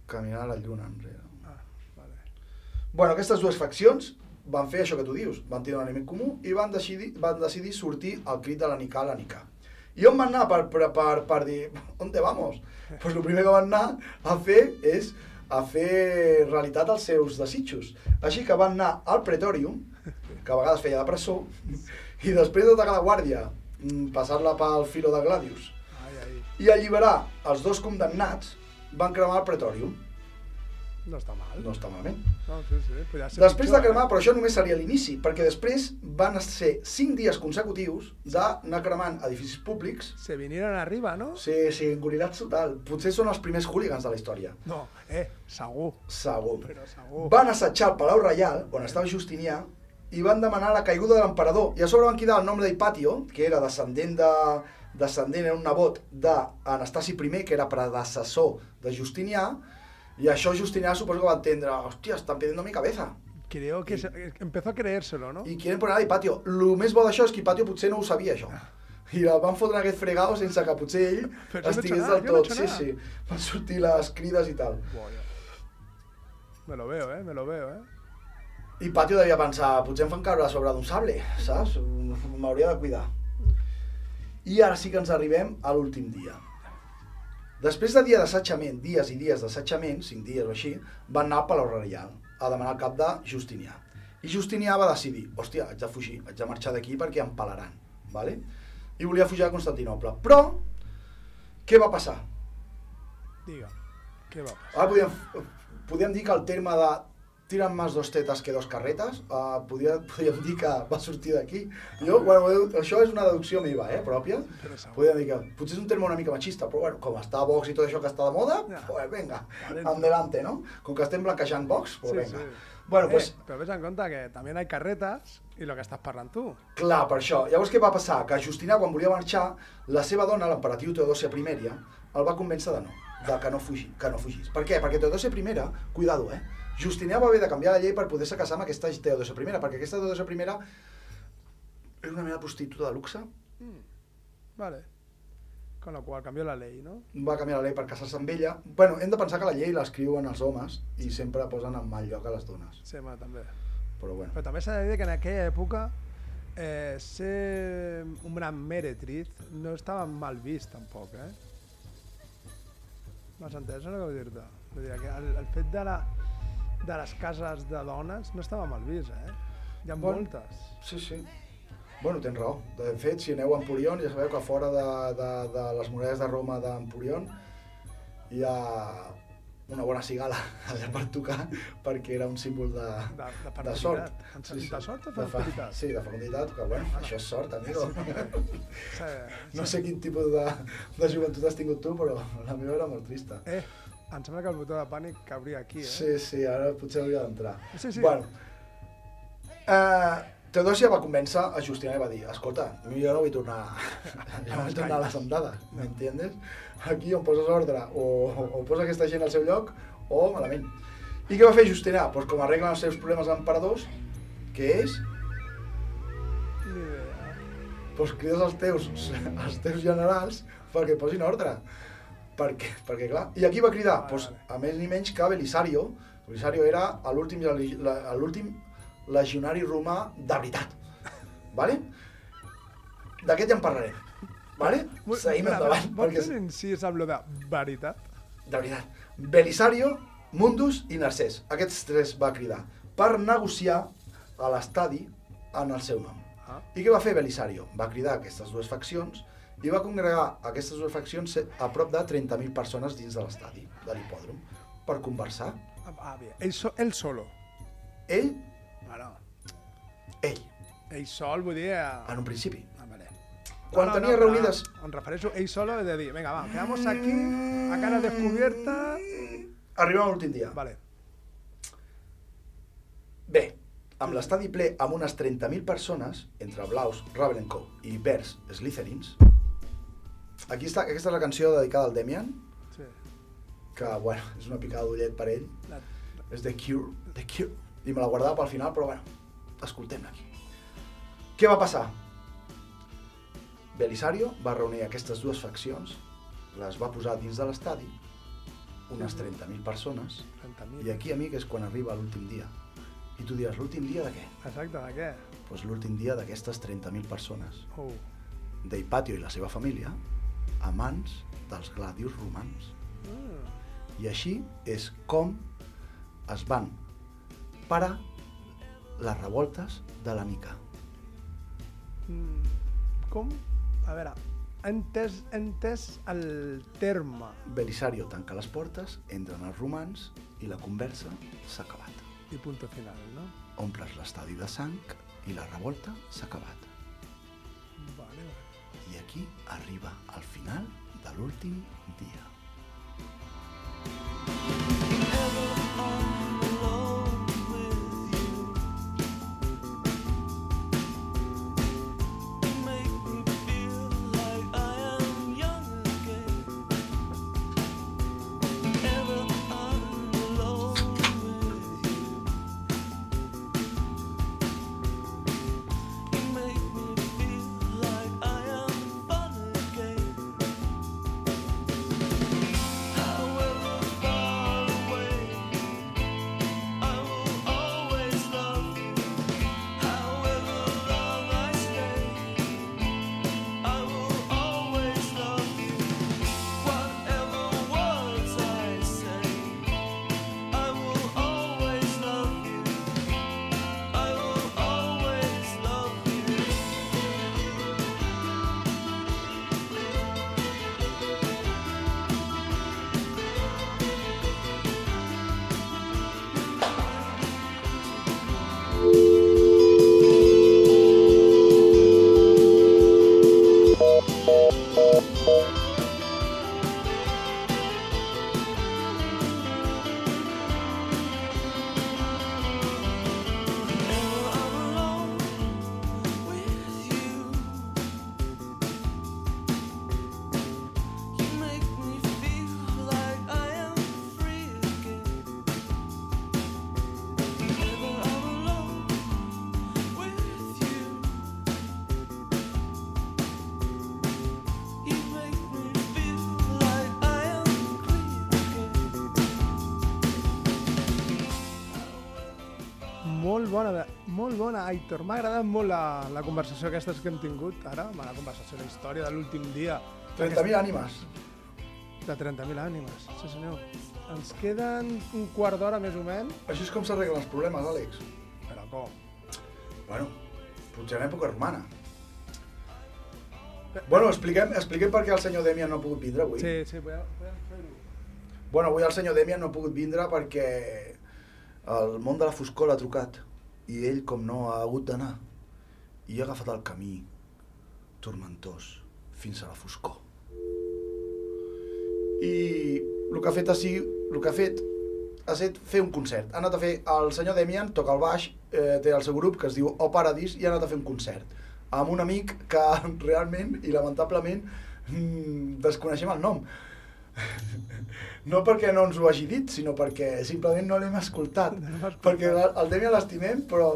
Caminar a la lluna enrere. Ah, vale. Bueno, aquestes dues faccions van fer això que tu dius, van tenir un enemic comú i van decidir, van decidir sortir al crit de l'Anicà, l'Anicà. I on van anar per, per, per, per dir, (laughs) on te vamos? Pues el primer que van anar a fer és a fer realitat els seus desitjos. Així que van anar al Pretorium, que a vegades feia de presó, (laughs) i després de tacar la guàrdia, mm, passar-la pel filo de Gladius, Ai, ai. i alliberar els dos condemnats, van cremar el Pretorium. No està mal. No està malament. No, sí, sí. Podria ser Després de pitjor, cremar, eh? però això només seria l'inici, perquè després van ser 5 dies consecutius d'anar cremant edificis públics. Se vinieron arriba, no? Sí, sí, engorilats total. Potser són els primers hooligans de la història. No, eh, segur. Segur. Però segur. Van assetjar el Palau Reial, on estava Justinià, i van demanar la caiguda de l'emperador. I a sobre van cridar el nom d'Hipatio, que era descendent de descendent, era un nebot d'Anastasi I, que era predecessor de Justinià, i això Justinià suposo que va entendre, hòstia, estan pidiendo mi cabeza. Creo que se- que empezó a creérselo, ¿no? i quieren poner a Hipatio. El més bo d'això és que Hipatio potser no ho sabia, això. I el van fotre en aquest fregau sense que potser ell Però no estigués del no he tot. hecho Sí, sí. Van sortir les crides i tal. Me lo veo, eh, me lo veo, eh. I Patio devia pensar, potser em fan caure a sobre d'un sable, saps? M'hauria de cuidar. I ara sí que ens arribem a l'últim dia. Després de dia d'assetjament, dies i dies d'assetjament, cinc dies o així, van anar a Palau Reial a demanar el cap de Justinià. I Justinià va decidir, hòstia, haig de fugir, haig de marxar d'aquí perquè em pelaran, ¿vale? i volia fugir a Constantinople. Però, què va passar? Diga, què va passar? Ara podríem, podríem dir que el terme de tiran más dos tetas que dos carretes, uh, podria, (laughs) podríem dir que va sortir d'aquí. Jo, bueno, això és una deducció meva, eh, pròpia. Podríem dir que potser és un terme una mica machista, però bueno, com està Vox i tot això que està de moda, Ja. pues venga, Valente. adelante, no? Com que estem blanquejant Vox, pues Sí, venga. sí. Bueno, pues, Eh, però ves en compte que també hi ha carretes i el que estàs parlant tu. Clar, per això. Llavors què va passar? Que Justina, quan volia marxar, la seva dona, l'emperatriu Teodòsia I, el va convèncer de no, de que no, fugi, que no fugís. Per què? Perquè Teodòsia I, cuidado, eh? Justinià va haver de canviar la llei per poder-se casar amb aquesta Teodòsia I, perquè aquesta Teodòsia I era una mena prostituta de luxe, Vale. Con lo qual canvió la llei, no? va canviar la llei per casar-se amb ella. Bueno, hem de pensar que la llei l'escriuen els homes i sempre posen en mal lloc a les dones. Sí, bueno, també. Però bueno. Però també s'ha de dir que en aquella època eh, ser un gran meretriz no estava mal vist tampoc, eh? M'has entès el que vull dir-te? Vull dir que el, el fet de, la, de les cases de dones no estava mal vist, eh? Hi ha Bon. moltes. Sí, sí. Bueno, tens raó. De fet, si aneu a Empurion, ja sabeu que fora de, de, de les muralles de Roma d'Empurion hi ha una bona cigala (laughs) allà per tocar perquè era un símbol de, De, de, de sort. fertilitat. De sort o De fertilitat? Sí, de fecunditat, que bueno, això és sort, amigo. Sí, (laughs) No sé quin tipus de, de joventut has tingut tu, però la meva era molt trista. Eh, em sembla que el botó de pànic cabria aquí, eh? Sí, sí, ara potser hauria d'entrar. Sí, sí. Bueno, eh, Teodòsia va convèncer a Justina i va dir escolta, jo no vull tornar, (laughs) no vull tornar a les andades, m'entiendes? Aquí on poses ordre, o, o, o posa aquesta gent al seu lloc, o malament. I què va fer Justina? Pues com arreglen els seus problemes emperadors, que és, Ni idea. pues crides els teus, els teus generals perquè posin ordre. Perquè, perquè clar, i aquí va cridar, Vale, pues, vale. a més ni menys que Belisario, Belisario era l'últim legionari romà de veritat. Vale? D'aquest ja en parlarem. Vale? Seguim endavant. Vols Perquè, fer incís amb lo de veritat? de veritat. Belisario, Mundus i Narcés. Aquests tres va cridar per negociar a l'estadi en el seu nom. Ah. I què va fer Belisario? Va cridar aquestes dues faccions i va congregar aquestes dues faccions a prop de 30.000 persones dins de l'estadi, de l'hipòdrom, per conversar. Ah, bé. Ell, so, ell solo. Ell, Bueno, ell, ell sol, vull dir... Eh... en un principi. Ah, vale. Quan tenia però reunides- Em refereixo, ell solo de dir, venga, va, quedamos aquí, a cara descubierta... Arribem a l'últim dia. Vale. Bé, amb l'estadi ple amb unes 30.000 persones, entre blaus, Ravenclaw i verds, Slytherins, aquí està, aquesta és la canció dedicada al Demian, Sí. que, bueno, és una picada d'ullet per ell, La... és The Cure, The Cure, i me la guardava pel final, però bueno, escoltem-la aquí. Què va passar? Belisario va reunir aquestes dues faccions, les va posar dins de l'estadi, unes 30.000 persones, 30.000. i aquí, amic, és quan arriba l'últim dia. I tu diràs, l'últim dia de què? Exacte, de què? Doncs l'últim dia d'aquestes 30.000 persones. Oh. D'Hipatio i la seva família, a mans dels gladius romans. Mm. I així és com es van parar les revoltes de la Mica. Mm. Com? A veure, entès, entès el terme Belisario tanca les portes, entren els romans i la conversa s'ha acabat. i punto final, no? Omples l'estadi de sang i la revolta s'ha acabat. Vale, vale. I aquí arriba al final de l'últim dia. Molt bona, molt bona, Aitor. M'ha agradat molt la, la conversació aquesta que hem tingut ara, amb la conversació, la història de l'últim dia. 30.000 ànimes. De 30.000 ànimes, sí senyor. Ens queden un quart d'hora més o menys, Així és com s'arreglen els problemes, Àlex. però com? Bueno, potser en època romana. Bueno, expliquem, expliquem per què el senyor Demian no ha pogut vindre avui. Sí, sí, podem, podem fer-ho. Bueno, avui el senyor Demian no ha pogut vindre perquè el món de la foscor l'ha trucat i ell, com no, ha hagut d'anar i ha agafat el camí tormentós fins a la foscor. I el que ha fet, així, el que ha fet ha estat fer un concert. Ha anat a fer, el senyor Demian toca el baix, eh, té el seu grup que es diu O Paradís i ha anat a fer un concert amb un amic que (laughs) realment i lamentablement mm, desconeixem el nom. (laughs) No perquè no ens ho hagi dit, sinó perquè simplement no l'hem escoltat. No escoltat. Perquè el, Demian l'estimem, però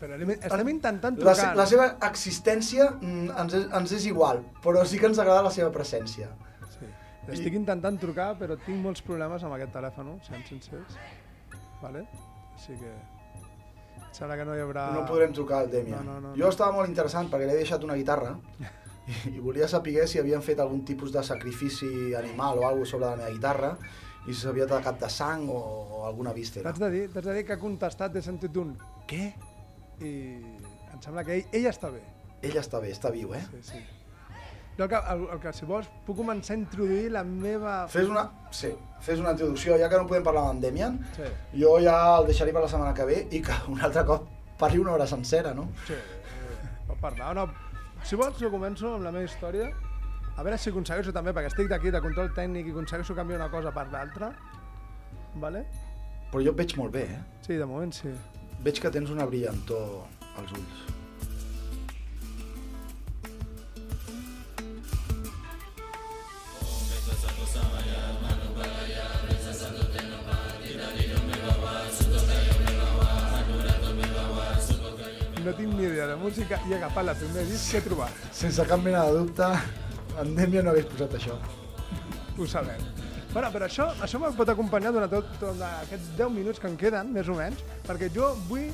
Però estem intentant la, trucar. se- la seva existència mm, ens és, ens és igual, però sí que ens agrada la seva presència. Sí. Estic intentant trucar, però tinc molts problemes amb aquest telèfon, sent sincers. Vale? Així que... Sembla que no hi haurà... No podrem trucar al Demian. No, no, no, jo no. estava molt interessant perquè li he deixat una guitarra (laughs) i, volia saber si havien fet algun tipus de sacrifici animal o alguna sobre la meva guitarra i si s'havia tacat de sang o, o alguna víscera. T'haig de dir, de dir que ha contestat, he sentit un què? I em sembla que ell, ell està bé. Ell està bé, està viu, eh? Sí, sí. El que, el, el que, si vols, puc començar a introduir la meva... Fes una, sí, fes una introducció, ja que no podem parlar amb Demian, Sí, jo ja el deixaré per la setmana que ve i que un altre cop parli una hora sencera, no? sí. eh, Pot parlar. No, si vols, jo començo amb la meva història. A veure si aconsegueixo també, perquè estic d'aquí de control tècnic i aconsegueixo canviar una cosa per l'altra. Vale? Però jo et veig molt bé, eh? Sí, de moment sí. Veig que tens una brillantor als ulls. No tinc ni idea de música i he agafat la primer disc que he trobat. Sense cap mena de dubte, en Demian no hagués posat això. Ho sabem. Bueno, però això, això me pot acompanyar durant tot, tot aquests 10 minuts que em queden, més o menys, perquè jo vull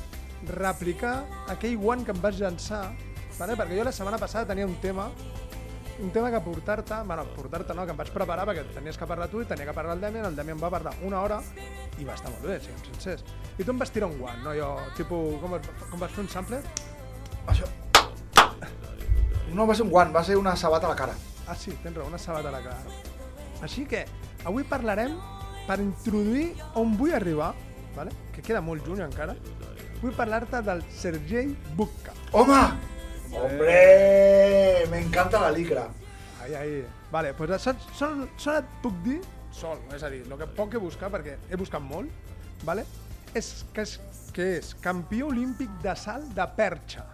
replicar aquell one que em vas llançar, vale? perquè jo la setmana passada tenia un tema, un tema que portar-te, bueno, portar-te no, que em vaig preparar perquè tenies que parlar tu i tenia que parlar el Demian, el Demian va parlar una hora i va estar molt bé, siguem sincers. I tu em vas tirar un one, no? Jo, tipus, com, com vas fer un sample? Això... No va ser un guant, va ser una sabata a la cara. Ah, sí, tens raó, una sabata a la cara. Així que avui parlarem per introduir on vull arribar, vale? que queda molt lluny encara. Vull parlar-te del Sergei Bukka. Home! Hombre! Me encanta la licra. Ai, ai. Vale, pues sol, sol, sol et puc dir, sol, és a dir, el que poc he buscat, perquè he buscat molt, vale? és que és, que és campió olímpic de salt de perxa.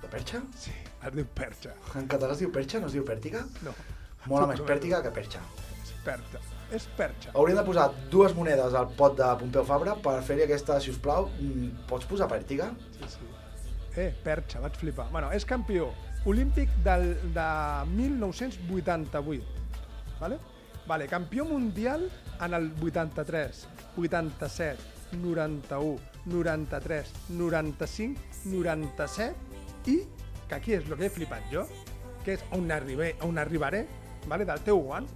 De perxa? Sí, es diu perxa. En català es diu perxa, no es diu pèrtiga? No, Mola més pèrtiga que perxa. és perxa. És perxa. Hauríem de posar dues monedes al pot de Pompeu Fabra per fer-hi aquesta, si us plau, mm, pots posar pèrtiga? Sí, sí. Eh, perxa, vaig flipar. Bueno, és campió olímpic del, de 1988. Vale? Vale, campió mundial en el 83, 87, 91, 93, 95, 97 i, que aquí és el que he flipat jo, que és on, arribé, on arribaré, vale, del teu guant,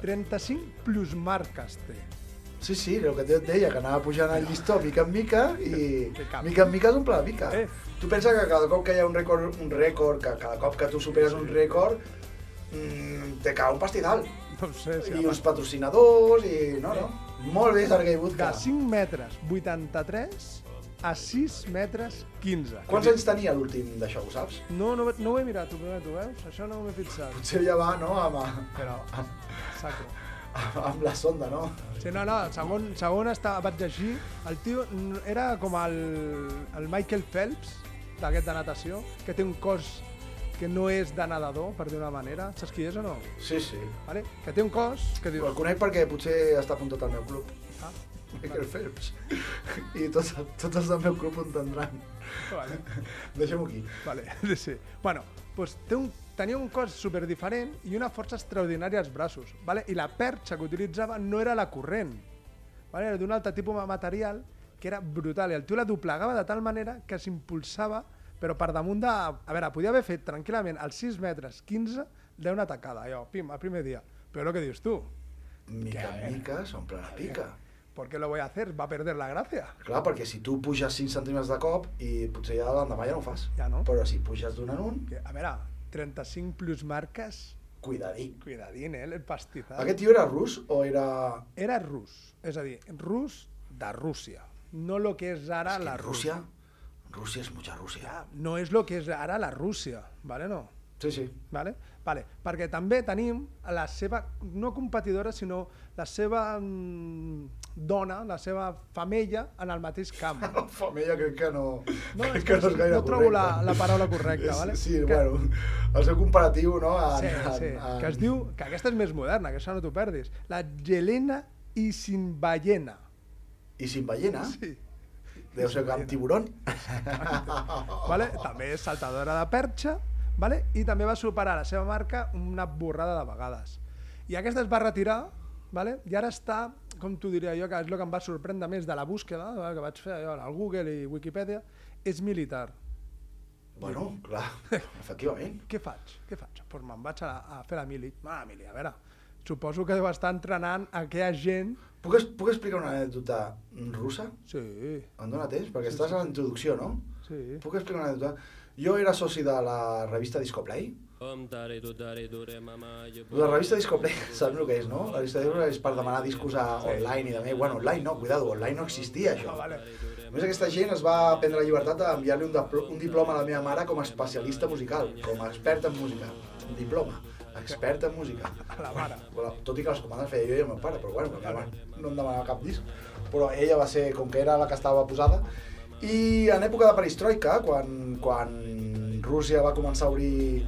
35 plus marques té. Sí, sí, el que et deia, que anava pujant el llistó mica en mica i mica en mica s'omple la mica. Eh. Tu pensa que cada cop que hi ha un rècord, un rècord que cada cop que tu superes un rècord, mmm, te cau un pastidal. No ho sé, si I uns patrocinadors i... No, no. Molt bé, Sergei de Budka. 5 metres 83 a 6 metres 15. Quants anys tenia l'últim d'això, ho saps? No, no, no ho he mirat, tu, tu veus? Això no m'he fixat. Potser ja va, no?, amb, Però, sacro. amb la sonda, no? Sí, no, no, segon, segon estava, vaig llegir, el tio era com el, el Michael Phelps, d'aquest de natació, que té un cos que no és de nedador, per dir una manera. Saps qui és o no? Sí, sí. Vale? Que té un cos que El dius... conec perquè potser està apuntat al meu club. Ah, (laughs) Michael Phelps. I tots, tots els del meu club ho entendran. vale. (laughs) Deixem-ho aquí. Vale, sí, (laughs) sí. Bueno, doncs té un, tenia un cos super diferent i una força extraordinària als braços. Vale? I la perxa que utilitzava no era la corrent. Vale? Era d'un altre tipus de material que era brutal, i el tio la doblegava de tal manera que s'impulsava, però per damunt de... A veure, podia haver fet tranquil·lament als 6 metres 15 d'una tacada, allò, pim, el primer dia. Però el que dius tu, Mica en mica s'omple la pica. ¿por qué lo voy a hacer? Va a perder la gracia. Clar, perquè si tu puges 5 centímetres de cop i potser ja l'endemà ja no ho fas. Ja no. Però si puges d'un en un, Que, a veure, 35 plus marques, cuidadí. cuidadín, eh, el pastizal. Aquest tio era rus o era... Era rus, és a dir, rus de Rússia, no lo que és ara És que la Rússia... Rússia. Rússia és mucha Rússia. No és lo que és ara la Rússia, vale, no? Sí, sí. Vale? Vale. Perquè també tenim la seva, no competidora, sinó la seva mm, dona, la seva femella en el mateix camp. (laughs) Femella crec que no... No, crec que no és gaire no trobo la, la paraula correcta, vale? Sí, que, bueno, el seu comparatiu, no? En, sí, sí, en, que es diu, que aquesta és més moderna, que això no t'ho perdis, la Gelena Isinbayena. I sin ballena, Sí. deu ser que amb tiburon. vale? també és saltadora de perxa vale? i també va superar la seva marca una borrada de vegades. I aquesta es va retirar vale? i ara està, com t'ho diria jo, que és el que em va sorprendre més de la búsqueda vale? que vaig fer allò, al Google i Wikipedia, és militar. Bueno, clar, (laughs) efectivament. Què faig? Què faig? Doncs pues me'n vaig a, a fer la mili. Ah, mili, a veure, suposo que deu estar entrenant aquella gent... Puc, puc explicar una anècdota russa? Sí, Em dóna temps? Perquè estàs a la introducció, no? sí. Puc explicar una anècdota? Jo era soci de la revista Discoplay. La revista Discoplay, (laughs) saps el que és, no? La revista Discoplay és per demanar discos a online i de Bueno, online no, cuidado, online no existia això. Ah, vale. A més, aquesta gent es va prendre la llibertat d'enviar-li un, un diploma a la meva mare com a especialista musical, com a expert en música. Un diploma, expert en música. La mare. Bueno, tot i que les comandes feia jo i el meu pare, però bueno, no em demanava cap disc. Però ella va ser, com que era la que estava posada, i en època de perestroika, quan, quan Rússia va començar a obrir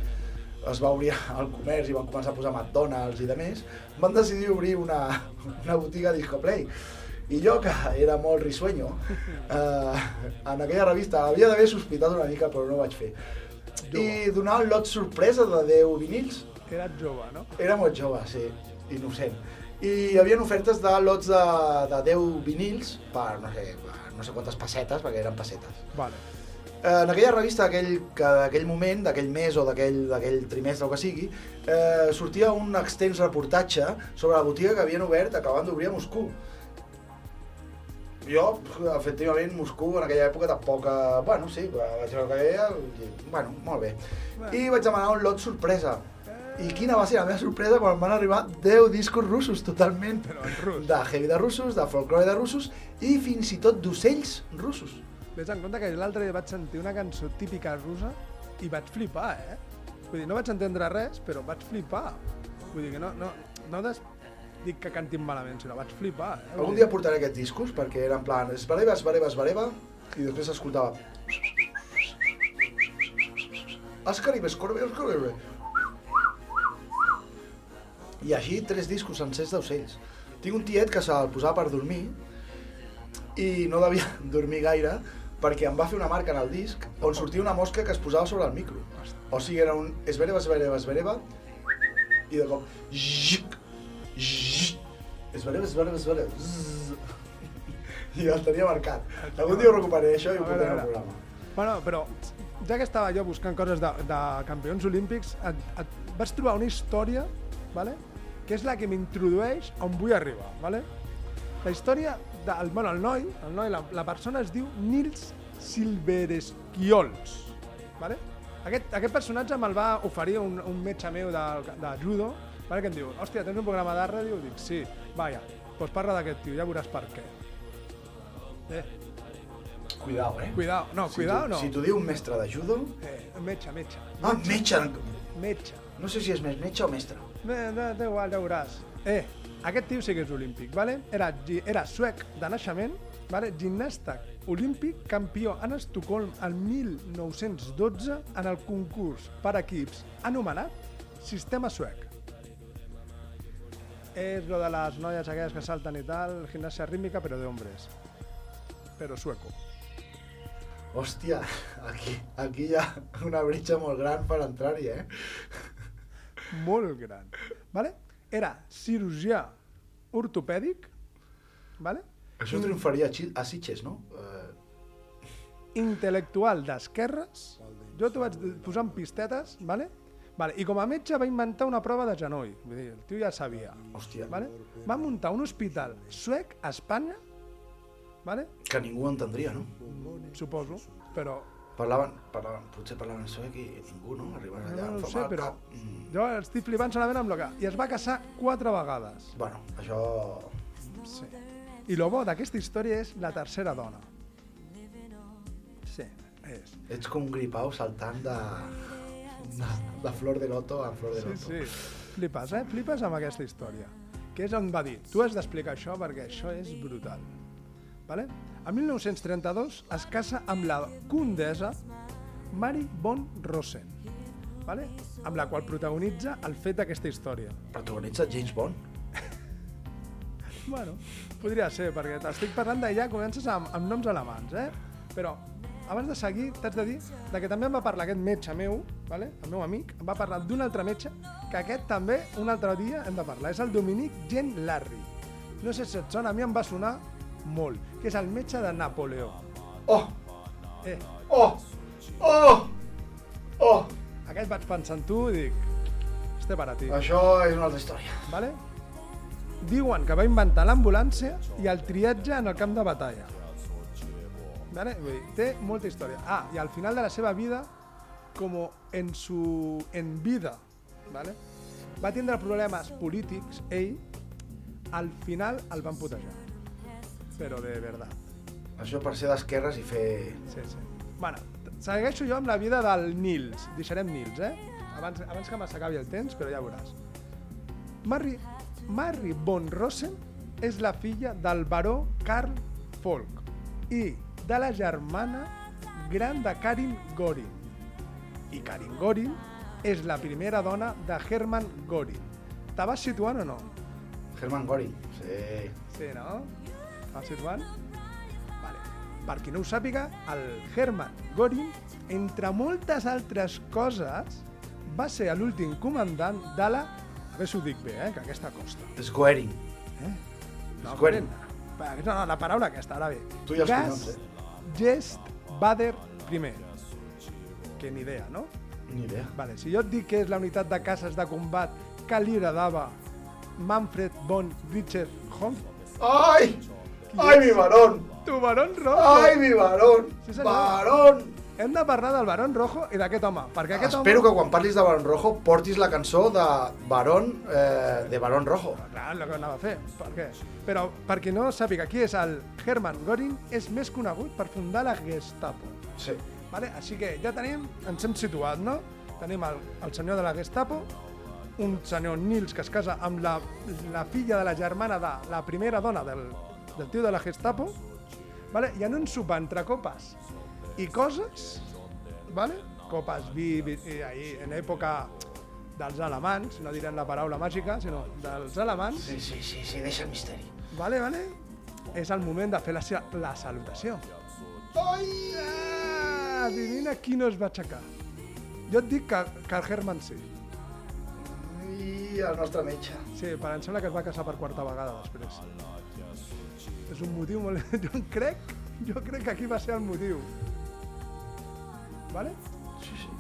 es va obrir (laughs) el comerç i van començar a posar McDonald's i de més, van decidir obrir una, (laughs) una botiga Discoplay. I jo, que era molt risueño, eh, en aquella revista havia d'haver sospitat una mica, però no ho vaig fer. I donar un lot sorpresa de 10 vinils, Era jove, no? era molt jove, sí, innocent. I hi havia ofertes de lots de, de 10 vinils per no sé, per no sé quantes pessetes, perquè eren pessetes. Vale. Eh, En aquella revista d'aquell que d'aquell moment, d'aquell mes o d'aquell trimestre o que sigui, eh, sortia un extens reportatge sobre la botiga que havien obert acabant d'obrir a Moscou. Jo, efectivament, Moscou en aquella època tampoc... eh, Bueno, sí, vaig veure que i, Bueno, molt bé. I vaig demanar un lot sorpresa. I quina va ser la meva sorpresa quan van arribar 10 discos russos totalment. Però en rus. De heavy de russos, de folklore de russos i fins i tot d'ocells russos. Vés en compte que l'altre dia vaig sentir una cançó típica russa i vaig flipar, eh? Vull dir, no vaig entendre res, però vaig flipar. Vull dir que no, no, no des... dic que cantin malament, sinó vaig flipar. Eh? Algun dia portaré aquests discos perquè era en plan esbareva, esbareva, esbareva i després s'escoltava Escaribe, escaribe, escaribe i així tres discos sencers d'ocells. Tinc un tiet que se'l posava per dormir i no devia (laughs) dormir gaire perquè em va fer una marca en el disc on sortia una mosca que es posava sobre el micro. O sigui, era un esvereva, esvereva, esvereva i de cop... Xic, xic, esvereva, esvereva. zzz. (laughs) I el tenia marcat. Algun dia ho recuperaré això i ho portaré al programa. Bueno, però ja que estava jo buscant coses de, de campions olímpics, et, et vaig trobar una història, vale? Que és la que m'introdueix on vull arribar. Vale? La història del bueno, el noi, el noi la, la persona es diu Nils Silvereskiols. Vale? Aquest, aquest personatge me'l va oferir un, un metge meu de, de judo, vale? que em diu, hòstia, tens un programa de ràdio? Dic, sí, vaja, doncs parla d'aquest tio, ja veuràs per què. Eh, Cuidao, eh? cuidao, no, Si cuidao tu- no. Si t'ho diu un mestre de judo... Eh, metge, metge. Ah, metge! Metge. No sé si és més metge o mestre. Té igual, ja veuràs. Eh, aquest tio sí que és olímpic, vale? Era, era suec de naixement, vale? gimnasta olímpic, campió en Estocolm el 1912 en el concurs per equips anomenat Sistema Suec. És lo de les noies aquelles que salten i tal, gimnasia rítmica, però de hombres. Però sueco. Hòstia, aquí, aquí hi ha una bretxa molt gran per entrar-hi, eh? Molt gran. Vale? Era cirurgià ortopèdic, vale? Això triomfaria a, Sitges, no? Eh, intel·lectual d'esquerres, jo t'ho vaig posar en pistetes, vale? Vale, I com a metge va inventar una prova de genoll, vull dir, el tio ja sabia. hòstia, Vale? Va muntar un hospital suec a Espanya, vale? que ningú entendria, no? suposo, però Parlaven, parlaven, potser parlaven suec i ningú, no? Arribaven allà, no, no sé, però cap. Mm, jo estic flipant solament amb lo que... I es va casar quatre vegades. bueno, això... Sí. I lo bo d'aquesta història és la tercera dona. Sí, és. Ets com un gripau saltant de... de, de flor de loto a flor de Sí, loto. sí. Flipes, eh? Flipes amb aquesta història. Que és on va dir, tu has d'explicar això perquè això és brutal. Vale? En 1932 es casa amb la condesa Mary von Rosen, vale? amb la qual protagonitza el fet d'aquesta història. Protagonitza James Bond. (laughs) Bueno, podria ser, perquè t'estic parlant d'allà, comences amb, amb noms alemans, eh? Però abans de seguir, t'haig de dir de que també em va parlar aquest metge meu, vale? el meu amic, em va parlar d'un altre metge, que aquest també un altre dia hem de parlar, és el Dominic Jean Larry. No sé si et sona, a mi em va sonar molt, que és el metge de Napoleó. Oh! Eh, Oh! Oh! Oh! aquest vaig pensar en tu i dic, este per a ti. Això és una altra història. Vale? Diuen que va inventar l'ambulància i el triatge en el camp de batalla. Vale? Vull dir, té molta història. Ah, i al final de la seva vida, com en su en vida, vale? va tindre problemes polítics, ell, al final el van putejar. Però de veritat. Això per ser d'esquerres i fer... Sí, sí. Bueno, segueixo jo amb la vida del Nils. Deixarem Nils, eh? Abans, abans que m'acabi el temps, però ja veuràs. Mary, Mary von Rosen és la filla del baró Karl Folk i de la germana gran de Karin Gorin. I Karin Gorin és la primera dona de Hermann Gorin. Te vas situant o no? Hermann Göring. Sí. Sí, no? Vas situant? Vale. Per qui no ho sàpiga, el Hermann Göring, entre moltes altres coses, va ser l'últim comandant de la... A veure si ho dic bé, eh, que aquesta costa. És Goering. Eh? Goering. Va, No, no, la paraula aquesta, ara bé. Tu els Gas eh? Gest Bader I. Que ni idea, no? Ni idea. Vale, si jo et dic que és la unitat de caces de combat que liderava Manfred von Richthofen, Ai! Ai, mi varón! tu barón rojo! Ai, mi varón! Sí, senyor. Varón! Hem de parlar del Barón Rojo i d'aquest home, perquè aquest Espero home... que quan parlis de Barón Rojo portis la cançó de Barón, eh, de Barón Rojo. Clar, el que anava a fer, per què? Però, per qui no sàpiga qui és el Hermann Göring, és més conegut per fundar la Gestapo. Sí. Vale? Així que ja tenim, ens hem situat, no? Tenim el, el senyor de la Gestapo, un senyor Nils que es casa amb la, la filla de la germana de la primera dona del, del tio de la Gestapo, vale? i en un sopar entre copes i coses, vale? copes, vi, vi i ahí, en època dels alemans, no direm la paraula màgica, sinó dels alemans, Sí, sí, sí, sí, deixa el misteri. vale, vale? és el moment de fer la, la salutació. Ah, adivina qui no es va aixecar. Jo et dic que, que el Herman sí. I el nostre metge. Sí, però em sembla que es va casar per quarta vegada després. És un motiu molt... (laughs) Jo crec, jo crec que aquí va ser el motiu. Vale? Sí, sí.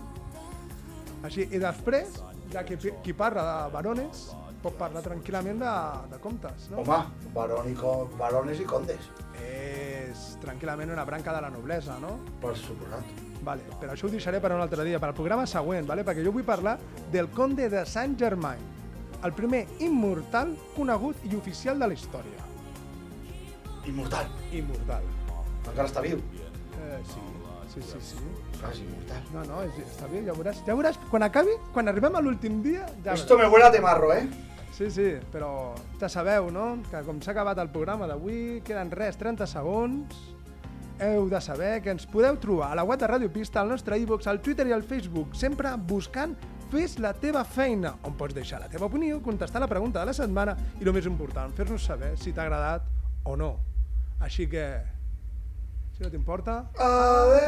Així, i després, ja qui, qui parla de varones, pot parlar tranquil·lament de, de comptes, no? Home, barón i co barones i condes. És tranquil·lament una branca de la noblesa, no? Per suposat. Vale, però això ho deixaré per un altre dia, per al programa següent, vale? perquè jo vull parlar del conde de Saint Germain, el primer immortal conegut i oficial de la història. Immortal. Immortal. Encara està viu. Eh, sí, sí, sí, sí. Clar, és immortal. No, no, és, està bé, ja veuràs. Ja veuràs, quan acabi, quan arribem a l'últim dia, ja Esto me huele a temarro, eh? Sí, sí, però ja sabeu, no?, que com s'ha acabat el programa d'avui, queden res, 30 segons, heu de saber que ens podeu trobar a la web de Ràdio Pista, al nostre e-box, al Twitter i al Facebook, sempre buscant Fes la teva feina, on pots deixar la teva opinió, contestar la pregunta de la setmana i, el més important, fer-nos saber si t'ha agradat o no. Així que, si no t'importa... Adeu!